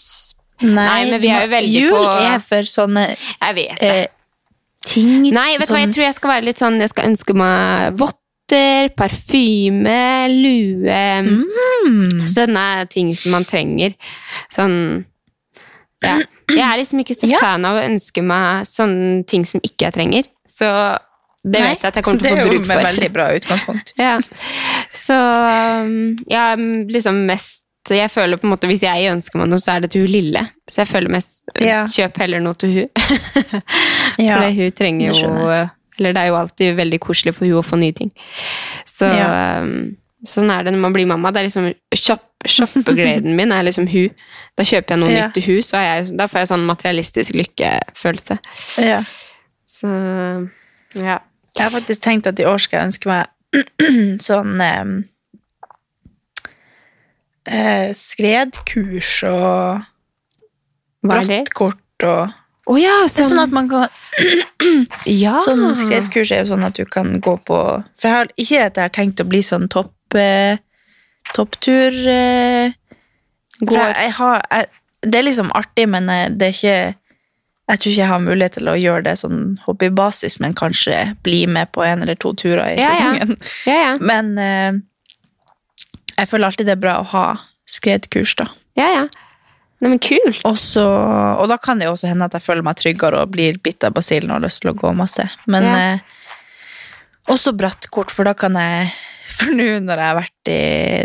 Nei, Nei, men vi er jo veldig jul på- er for sånne Jeg vet det. eh, ting Nei, vet du hva, jeg sånn- tror jeg skal være litt sånn Jeg skal ønske meg votter, parfyme, lue Mm. Sånne ting som man trenger. Sånn Ja. Jeg er liksom ikke så Ja. fan av å ønske meg sånne ting som ikke jeg trenger. Så det Nei, vet jeg at jeg kommer til å få bruk for. Det er jo et veldig bra utgangspunkt. Ja. Så jeg ja, liksom mest Jeg føler på en måte Hvis jeg ønsker meg noe, så er det til hun lille. Så jeg føler mest Ja. Kjøp heller noe til hun. Ja, For hun trenger jo Eller det er jo alltid veldig koselig for hun å få nye ting. Så Ja. um, sånn er det når man blir mamma. Det er liksom Shoppegleden min er liksom hun. Da kjøper jeg noe Ja. nytt til hus, jeg, da får jeg sånn materialistisk lykkefølelse. Ja. Så ja. Jeg har faktisk tenkt at i år skal jeg ønske meg sånn eh, skredkurs og brattkort og Å ja, Det er sånn, sånn at man kan ja. Sånn skredkurs er jo sånn at du kan gå på For jeg har ikke at jeg har tenkt å bli sånn topp eh, topptur eh, For jeg, jeg har jeg, Det er liksom artig, men jeg, det er ikke Jeg tror ikke jeg har mulighet til å gjøre det sånn hobbybasis, men kanskje bli med på en eller to turer i Ja, ja. sesongen. Ja, ja. Men eh, jeg føler alltid det er bra å ha skredkurs, da. ja, ja. Nei, men kult. Også, og da kan det jo også hende at jeg føler meg tryggere og blir bitt av basillen og har lyst til å gå masse. Men Ja. eh, også brattkort, for da kan jeg For nå når jeg har vært i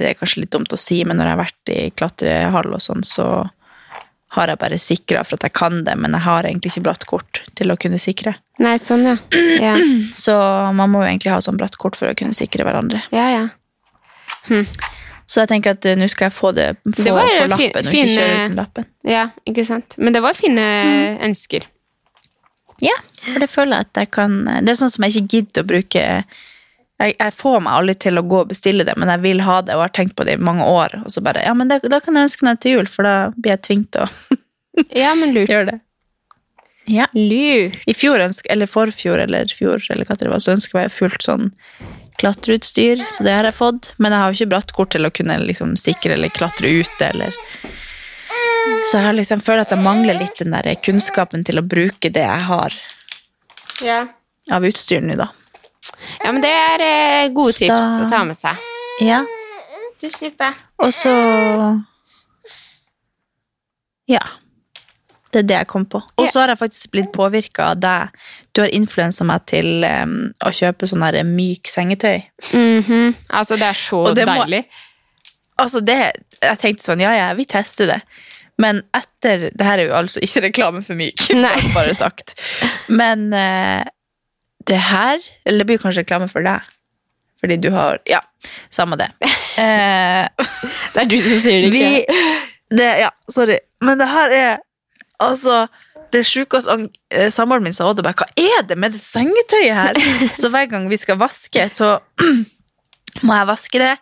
Det er kanskje litt dumt å si, men når jeg har vært i klatrehall og sånn, så har jeg bare sikra for at jeg kan det, men jeg har egentlig ikke bratt kort til å kunne sikre. Nei, sånn, ja. Ja, Så man må jo egentlig ha sånn bratt kort for å kunne sikre hverandre. ja. ja. Så jeg tenker at eh, nå skal jeg få det få, Det var få lappen, fin- og ikke kjøre uten lappen. ja ikke sant. Men det var fine Mm. ønsker. Ja, for det føler jeg at jeg kan Det er sånn som jeg ikke gidder å bruke jeg, jeg får meg aldri til å gå og bestille det, men jeg vil ha det og har tenkt på det i mange år. Og så bare, ja, men det, da kan jeg ønske meg til jul, for da blir jeg tvunget til å Ja, men lurt. gjøre det. Ja. Lurt. I fjor, eller forfjor, eller fjor, eller hva det var, så ønsker jeg fullt sånn klatreutstyr, så det har jeg fått. Men jeg har jo ikke brattkort til å kunne liksom sikre eller klatre ute, eller Så jeg har liksom føler at jeg mangler litt den der kunnskapen til å bruke det jeg har Ja. av utstyr nå, da. ja, men det er eh, gode Så tips da- å ta med seg. Ja. Du slipper. Og så Ja. Det er det jeg kom på. Og så har jeg faktisk blitt påvirka av deg. Du har influensa meg til um, å kjøpe sånn her myk sengetøy. Mhm. Altså, det er så det må- deilig. Altså, det Jeg tenkte sånn, ja, ja, vi tester det. Men etter Det her er jo altså ikke reklame for myk, Nei. bare sagt. Men uh, det her Eller det blir kanskje reklame for deg. Fordi du har Ja, samme det. Uh, Det er du som sier det, Vi ikke det, Ja, sorry. Men det her er Altså det sjukeste eh, Samboeren min sa også bare Hva er det med det sengetøyet her? Så hver gang vi skal vaske, så må jeg vaske det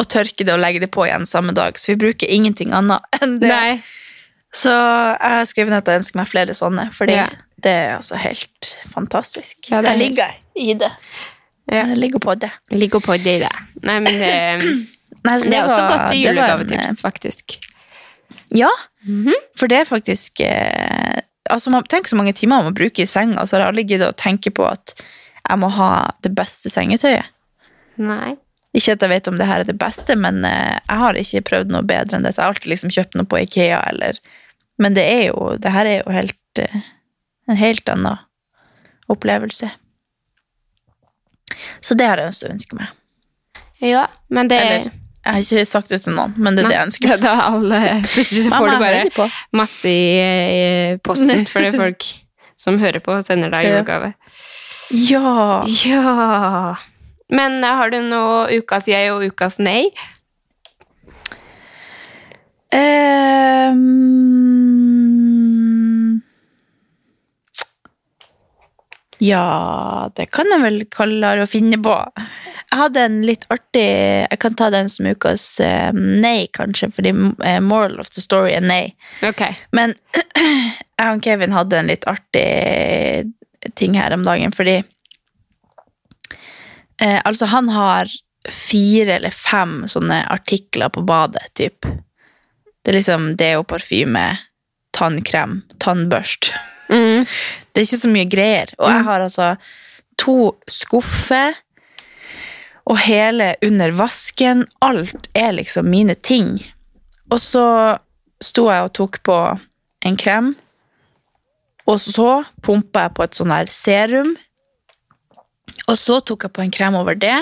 og tørke det og legge det på igjen samme dag. Så vi bruker ingenting annet enn det. Nei. Så jeg har skrevet at jeg ønsker meg flere sånne, fordi Ja. det er altså helt fantastisk. Ja, det jeg ligger i det. Ja. Jeg ligger på det. Jeg ligger på det i det. Nei, men det, Nei, så det er også var- godt det julegavetips, faktisk. Ja, Mhm. for det er faktisk eh, altså man, Tenk så mange timer man må bruke i senga, så har jeg aldri giddet å tenke på at jeg må ha det beste sengetøyet. Nei. Ikke at jeg vet om det her er det beste, men eh, jeg har ikke prøvd noe bedre enn dette. Jeg har alltid liksom kjøpt noe på Ikea, eller Men det er jo Det her er jo helt eh, en helt annen opplevelse. Så det har jeg også ønsket meg. Ja, men det Eller jeg har ikke sagt det til noen, men det er det jeg ønsker Nei, meg. da alle, Plutselig så får du bare masse i, posten, for det er folk som hører på sender deg julegave. Ja! Ja Men eh, har du noe ukas jeg og ukas nei? Um, ja, det kan jeg vel kalle å finne på. Jeg hadde en litt artig Jeg kan ta den som ukas eh, nei, kanskje, fordi eh, moral of the story er nei. Okay. Men jeg og Kevin hadde en litt artig ting her om dagen, fordi eh, Altså, han har fire eller fem sånne artikler på badet, typ. Det er liksom deo, parfyme, tannkrem, tannbørst. Mm. Det er ikke så mye greier. Og jeg har altså to skuffer, og hele under vasken. Alt er liksom mine ting. Og så sto jeg og tok på en krem, og så pumpa jeg på et sånn her serum. Og så tok jeg på en krem over det,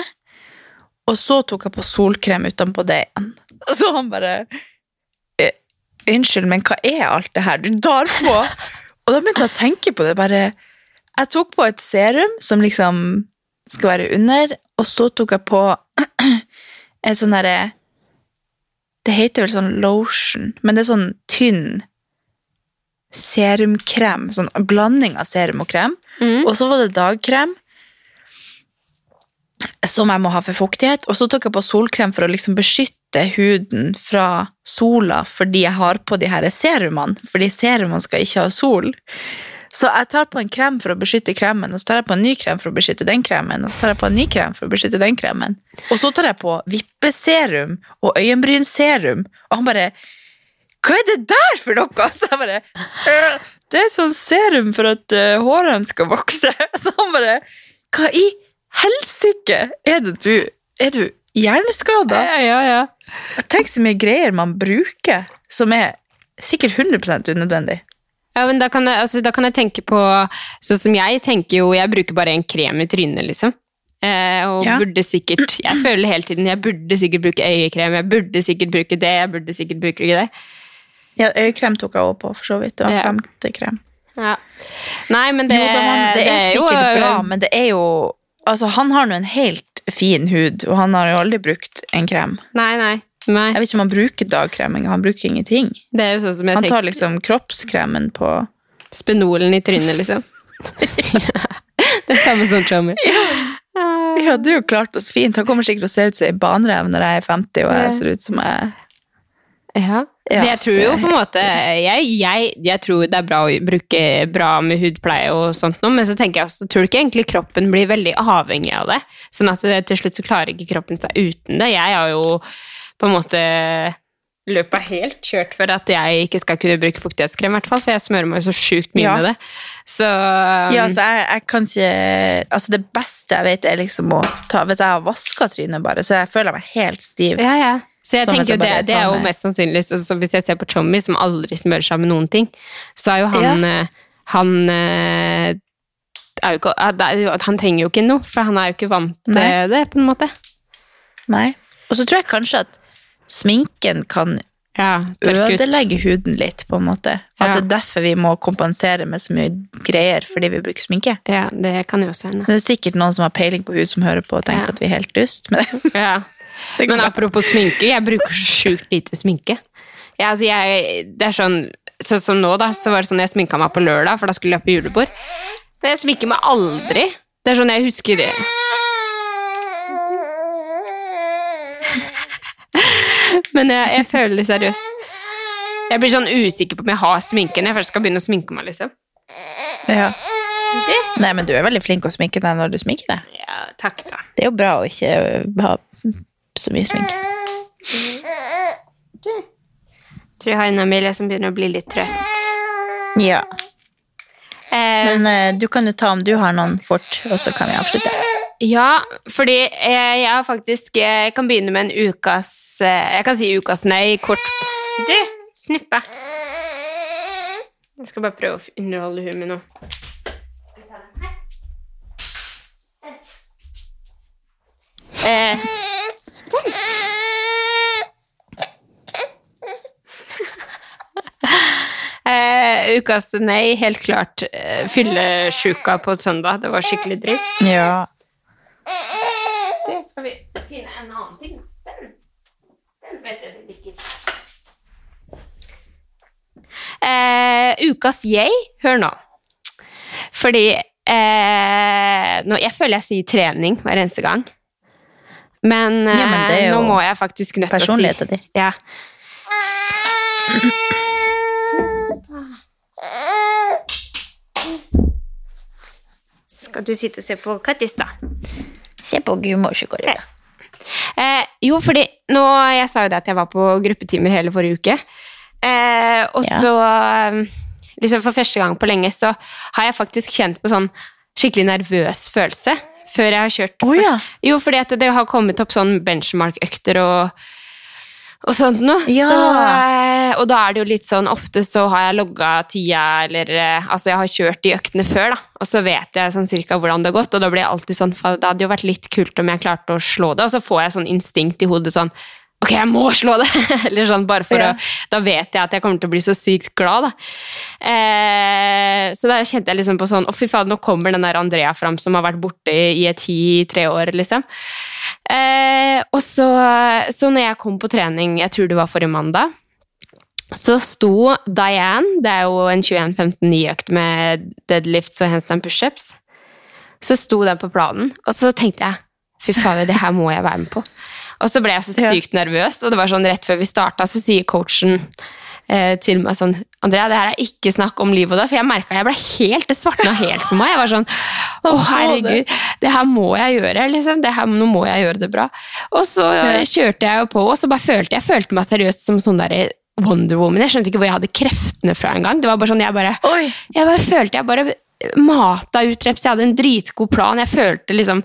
og så tok jeg på solkrem utenpå det igjen. Så han bare «Eh, Unnskyld, men hva er alt det her du tar på? Og da begynte jeg å tenke på det. bare, Jeg tok på et serum som liksom skal være under, og så tok jeg på en sånn derre Det heter vel sånn lotion, men det er sånn tynn serumkrem. Sånn blanding av serum og krem. Mm. Og så var det dagkrem. Som jeg må ha for fuktighet. Og så tok jeg på solkrem for å liksom beskytte huden fra sola fordi jeg har på de her serumene. Fordi serumene skal ikke ha sol. Så jeg tar på en krem for å beskytte kremen, og så tar jeg på en ny krem for å beskytte den kremen, og så tar jeg på en ny krem for å beskytte den kremen. Og så tar jeg på vippeserum og øyenbrynserum, og han bare Hva er det der for noe? Så jeg bare «Øh, Det er sånn serum for at uh, hårene skal vokse. Så han bare Hva i helsike er det du Er du hjerneskada? Ja, ja, ja. Tenk så mye greier man bruker som er sikkert 100 unødvendig. Ja, men da kan, jeg, altså, da kan jeg tenke på Sånn som jeg tenker jo Jeg bruker bare en krem i trynet, liksom. Eh, og Ja. burde sikkert Jeg føler hele tiden jeg burde sikkert bruke øyekrem, jeg burde sikkert bruke det, jeg burde sikkert bruke det. Ja, Øyekrem tok jeg også på, for så vidt. Det var Ja. femte krem. Ja. Nei, men det, jo, da, man, det, er er sikkert bra, men det er jo Altså, han har nå en helt fin hud, og han har jo aldri brukt en krem. Nei, nei. Nei. Jeg vet ikke om han bruker dagkrem engang. Han bruker ingenting. Det er jo sånn som jeg Han tar tenker liksom kroppskremen på Spenolen i trynet, liksom. det er samme som Chommy. Vi hadde jo klart oss fint. Han kommer sikkert til å se ut som ei banrev når jeg er 50 og jeg ser ut som jeg Ja. Ja, jeg tror jo på en måte jeg, jeg, jeg tror det er bra å bruke bra med hudpleie og sånt noe, men så tenker jeg også, tror du ikke egentlig kroppen blir veldig avhengig av det? Sånn at det, til slutt så klarer ikke kroppen seg uten det. Jeg har jo på en måte løpet helt kjørt for at jeg ikke skal kunne bruke fuktighetskrem, i hvert fall, for jeg smører meg så sjukt mye Ja. med det. Så Ja, altså, jeg, jeg kan ikke Altså, det beste jeg vet, er liksom å ta Hvis jeg har vaska trynet, bare, så jeg føler meg helt stiv. Ja, ja. Så jeg Sånn tenker jo det, det er jo mest sannsynlig så, Hvis jeg ser på Tommy, som aldri smører seg med noen ting, så er jo han ja. Han eh, er jo ikke, eh, er Han trenger jo ikke noe, for han er jo ikke vant til Nei. det, på en måte. Nei. Og så tror jeg kanskje at sminken kan Ja, ødelegge huden litt, på en måte. At Ja. det er derfor vi må kompensere med så mye greier fordi vi bruker sminke. Ja, det kan jo også hende. Det er sikkert noen som har peiling på hud som hører på og tenker Ja. at vi er helt dust. Men Ja. det Men apropos sminke, jeg bruker så sjukt lite sminke. Ja, altså jeg, det er sånn, sånn som nå, da, så var det sånn jeg sminka meg på lørdag, for da skulle jeg på julebord. Men jeg sminker meg aldri. Det er sånn jeg husker det. Men jeg, jeg føler seriøst Jeg blir sånn usikker på om jeg har sminke når jeg først skal begynne å sminke meg, liksom. Ja. Nei, men du er veldig flink å sminke deg når du sminker deg. Ja, takk, da. Det er jo bra å ikke ha så mye sminke. Tror jeg har en Amelia som begynner å bli litt trøtt. Ja. Eh, Men eh, du kan jo ta om du har noen fort, og så kan vi avslutte. Ja, fordi eh, jeg har faktisk eh, Jeg kan begynne med en ukas eh, Jeg kan si ukas nei kort Du, snuppe. Jeg skal bare prøve å underholde hun med noe. Eh. Eh, ukas nei, helt klart. Eh, Fyllesjuka på søndag. Det var skikkelig dritt. Ja. Det skal vi finne en annen ting. Den, den vet jeg det ikke. Eh, ukas jeg, hør nå. Fordi eh, nå, Jeg føler jeg sier trening hver eneste gang. Men, Ja, men eh, nå må jeg faktisk nødt til å si Personligheten din. Ja. Skal du sitte og se på Kattis, da? Se på Gudmorskåret. Eh, jo, fordi nå Jeg sa jo det at jeg var på gruppetimer hele forrige uke. Eh, og Ja. så eh, liksom For første gang på lenge så har jeg faktisk kjent på sånn skikkelig nervøs følelse før jeg har kjørt. Oh, ja. Jo, fordi at det har kommet opp sånn benchmark-økter og, og sånt noe. Ja. Så, eh, og da er det jo litt sånn Ofte så har jeg logga tida, eller eh, Altså, jeg har kjørt de øktene før, da, og så vet jeg sånn cirka hvordan det har gått, og da blir jeg alltid sånn det hadde jo vært litt kult om jeg klarte å slå det, og så får jeg sånn instinkt i hodet sånn Ok, jeg må slå det! Eller sånn, bare for Ja. å Da vet jeg at jeg kommer til å bli så sykt glad, da. Eh, så da kjente jeg liksom på sånn Å, fy faen, nå kommer den der Andrea fram som har vært borte i et ti-tre år, liksom. Eh, og så, så når jeg kom på trening, jeg tror det var forrige mandag, så sto Diane, det er jo en 21-15-9-økt med deadlifts og handstand pushups, så sto den på planen, og så tenkte jeg fy fader, det her må jeg være med på. Og så ble jeg så sykt nervøs, og det var sånn rett før vi starta, så sier coachen eh, til meg sånn Andrea, det her er ikke snakk om liv og død, for jeg merka jeg ble helt Det svartna helt for meg. Jeg var sånn Å, herregud, det her må jeg gjøre, liksom. Det her, nå må jeg gjøre det bra. Og så eh, kjørte jeg jo på, og så bare følte jeg følte meg seriøst som sånn derre Wonder Woman. Jeg skjønte ikke hvor jeg hadde kreftene fra engang. Det var bare sånn, jeg bare jeg bare følte jeg bare mata ut reps. Jeg hadde en dritgod plan. Jeg følte liksom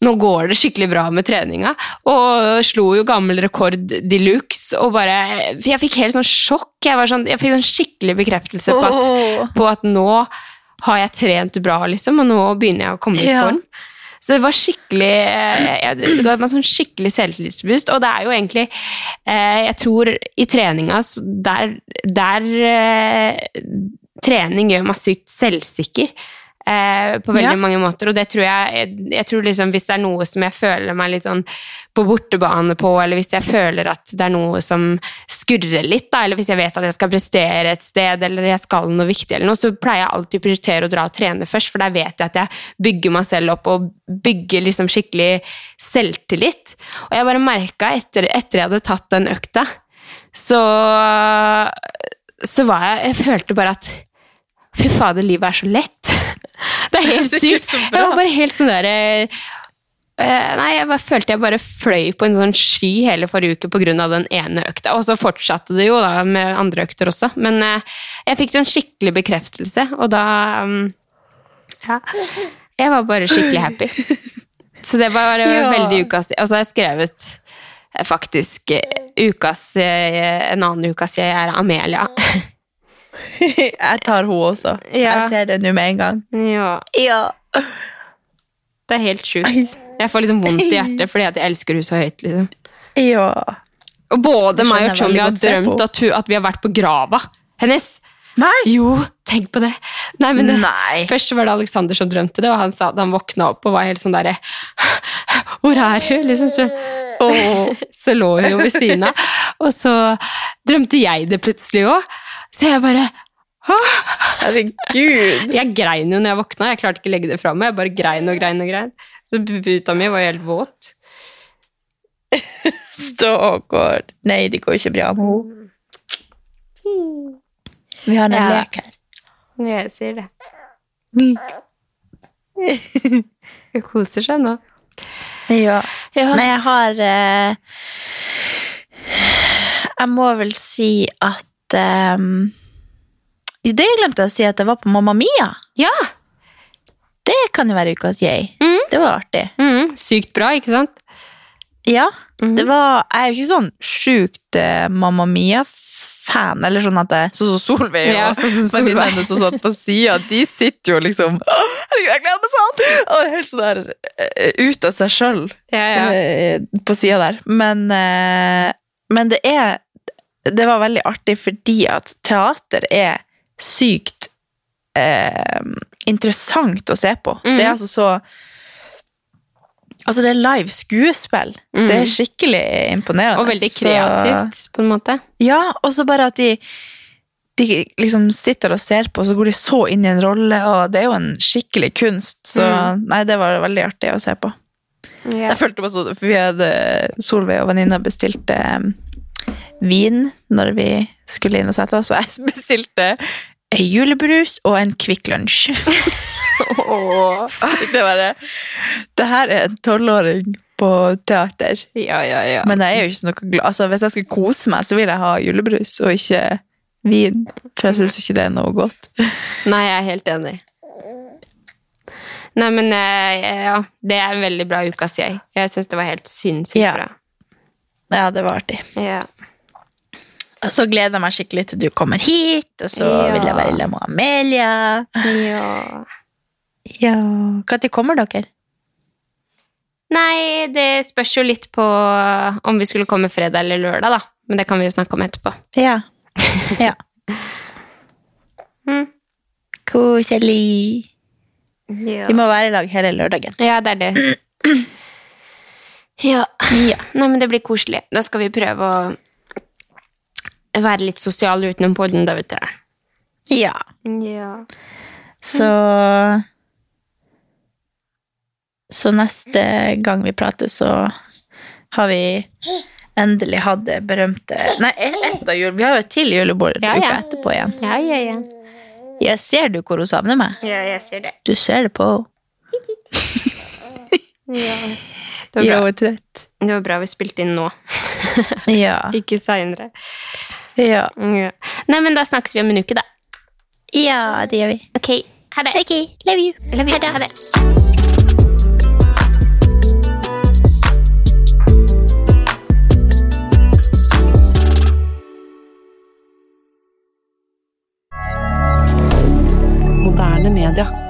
Nå går det skikkelig bra med treninga. Og slo jo gammel rekord de luxe. Og bare Jeg fikk helt sånn sjokk. Jeg, sånn, jeg fikk sånn skikkelig bekreftelse på at, på at nå har jeg trent bra, liksom, og nå begynner jeg å komme i Ja. form. Så det var skikkelig eh, Det ga meg sånn skikkelig selvtillitsboost. Og det er jo egentlig eh, Jeg tror i treninga der, der eh, Trening gjør meg sykt selvsikker. Eh, på veldig Ja. mange måter, og det tror jeg Jeg, jeg tror liksom Hvis det er noe som jeg føler meg litt sånn på bortebane på, eller hvis jeg føler at det er noe som skurrer litt, da, eller hvis jeg vet at jeg skal prestere et sted, eller jeg skal noe viktig, eller noe, så pleier jeg alltid å prioritere å dra og trene først, for der vet jeg at jeg bygger meg selv opp og bygger liksom skikkelig selvtillit. Og jeg bare merka etter, etter jeg hadde tatt den økta, så, så var jeg Jeg følte bare at Fy fader, livet er så lett. Det er helt sykt. Jeg var bare helt sånn derre Eh, Nei, jeg bare følte jeg bare fløy på en sånn sky hele forrige uke pga. den ene økta. Og så fortsatte det jo da med andre økter også. Men eh, jeg fikk sånn skikkelig bekreftelse, og da um, Ja. Jeg var bare skikkelig happy. Så det var eh, Ja. veldig ukas Og så har jeg skrevet eh, faktisk eh, ukas eh, En annen ukas jeg er Amelia. Jeg tar henne også. Ja. Jeg ser det nå med en gang. Ja. Ja. Det er helt sjukt. Jeg får liksom vondt i hjertet fordi jeg elsker henne så høyt. liksom. Ja. Og både meg og Chongi har drømt at, hun, at vi har vært på grava hennes. Nei! Jo, tenk på det. Nei, men det, Nei. Først var det Alexander som drømte det, og han sa at han våkna opp og var helt sånn derre Hvor er hun? Liksom, så, så lå hun jo ved siden av. Og så drømte jeg det plutselig òg. Så jeg bare Herregud. Jeg grein jo når jeg våkna. Jeg klarte ikke å legge det fra meg. Jeg bare grein og grein og grein. Så Buta mi var helt våt. Stakkar. Nei, det går ikke bra med henne. Vi har en Ja. lek her. Jeg sier det. Hun koser seg nå. Ja. Ja. Nei, jeg har eh, Jeg må vel si at um, Det glemte jeg å si at jeg var på Mamma Mia. Ja! Det kan jo være ukas yay. Mm. Det var artig. Mm. sykt bra, ikke sant? Ja. Mm. Det var, jeg er jo ikke sånn sjukt uh, Mamma Mia-fan, eller sånn at jeg Sånn som Solveig og Ja, venninnene som satt på sida, de sitter jo liksom «Å, Herregud, jeg gleder meg sånn! Og helt sånn der uh, ut av seg sjøl Ja, ja. uh, på sida der. Men, eh, men det er Det var veldig artig fordi at teater er sykt eh, interessant å se på. Mm. Det er altså så Altså, det er live skuespill. Mm. Det er skikkelig imponerende. Og veldig Så- kreativt, på en måte. ja, og så bare at de de liksom sitter og ser på, og så går de så inn i en rolle, og det er jo en skikkelig kunst. Så Mm. nei, det var veldig artig å se på. Jeg følte meg sånn, for vi hadde Solveig og venninna bestilte um, vin når vi skulle inn og sette oss, så jeg bestilte ei julebrus og en Kvikk Lunsj. det var det. Det her er en tolvåring på teater. Ja, ja, ja. Men jeg er jo ikke noe glad. Altså, hvis jeg skal kose meg, så vil jeg ha julebrus og ikke vin. For jeg syns ikke det er noe godt. Nei, jeg er helt enig. Nei, men eh, ja, det er en veldig bra uke, sier jeg. Jeg syns det var helt sinnssykt Ja. bra. Ja, det var artig. Ja. Og så gleder jeg meg skikkelig til du kommer hit, og så Ja. vil jeg være sammen med Amelia. ja. Ja Når kommer dere? Nei, det spørs jo litt på om vi skulle komme fredag eller lørdag, da. Men det kan vi jo snakke om etterpå. Ja. ja. Mm. Koselig. Ja. Vi må være i lag hele lørdagen. Ja, det er det. Ja. Nei, men det blir koselig. Da skal vi prøve å være litt sosial utenom podden, da, vet du. Ja. Ja. Så Så neste gang vi prater, så har vi endelig hatt det berømte Nei, ett av jul... Vi har jo et til julebord Ja, uka ja. etterpå igjen. Ja, ja, ja. Jeg ser du hvor hun savner meg? Ja, jeg ser det. Du ser det på Ja. Det var bra. hun er trøtt. Det var bra vi spilte inn nå, Ja. ikke seinere. ja. Ja. Nei, men da snakkes vi om en uke, da. Ja, det gjør vi. Ok, ha det. Ok, love you. Love you. Ha det. Ha det. Moderne media.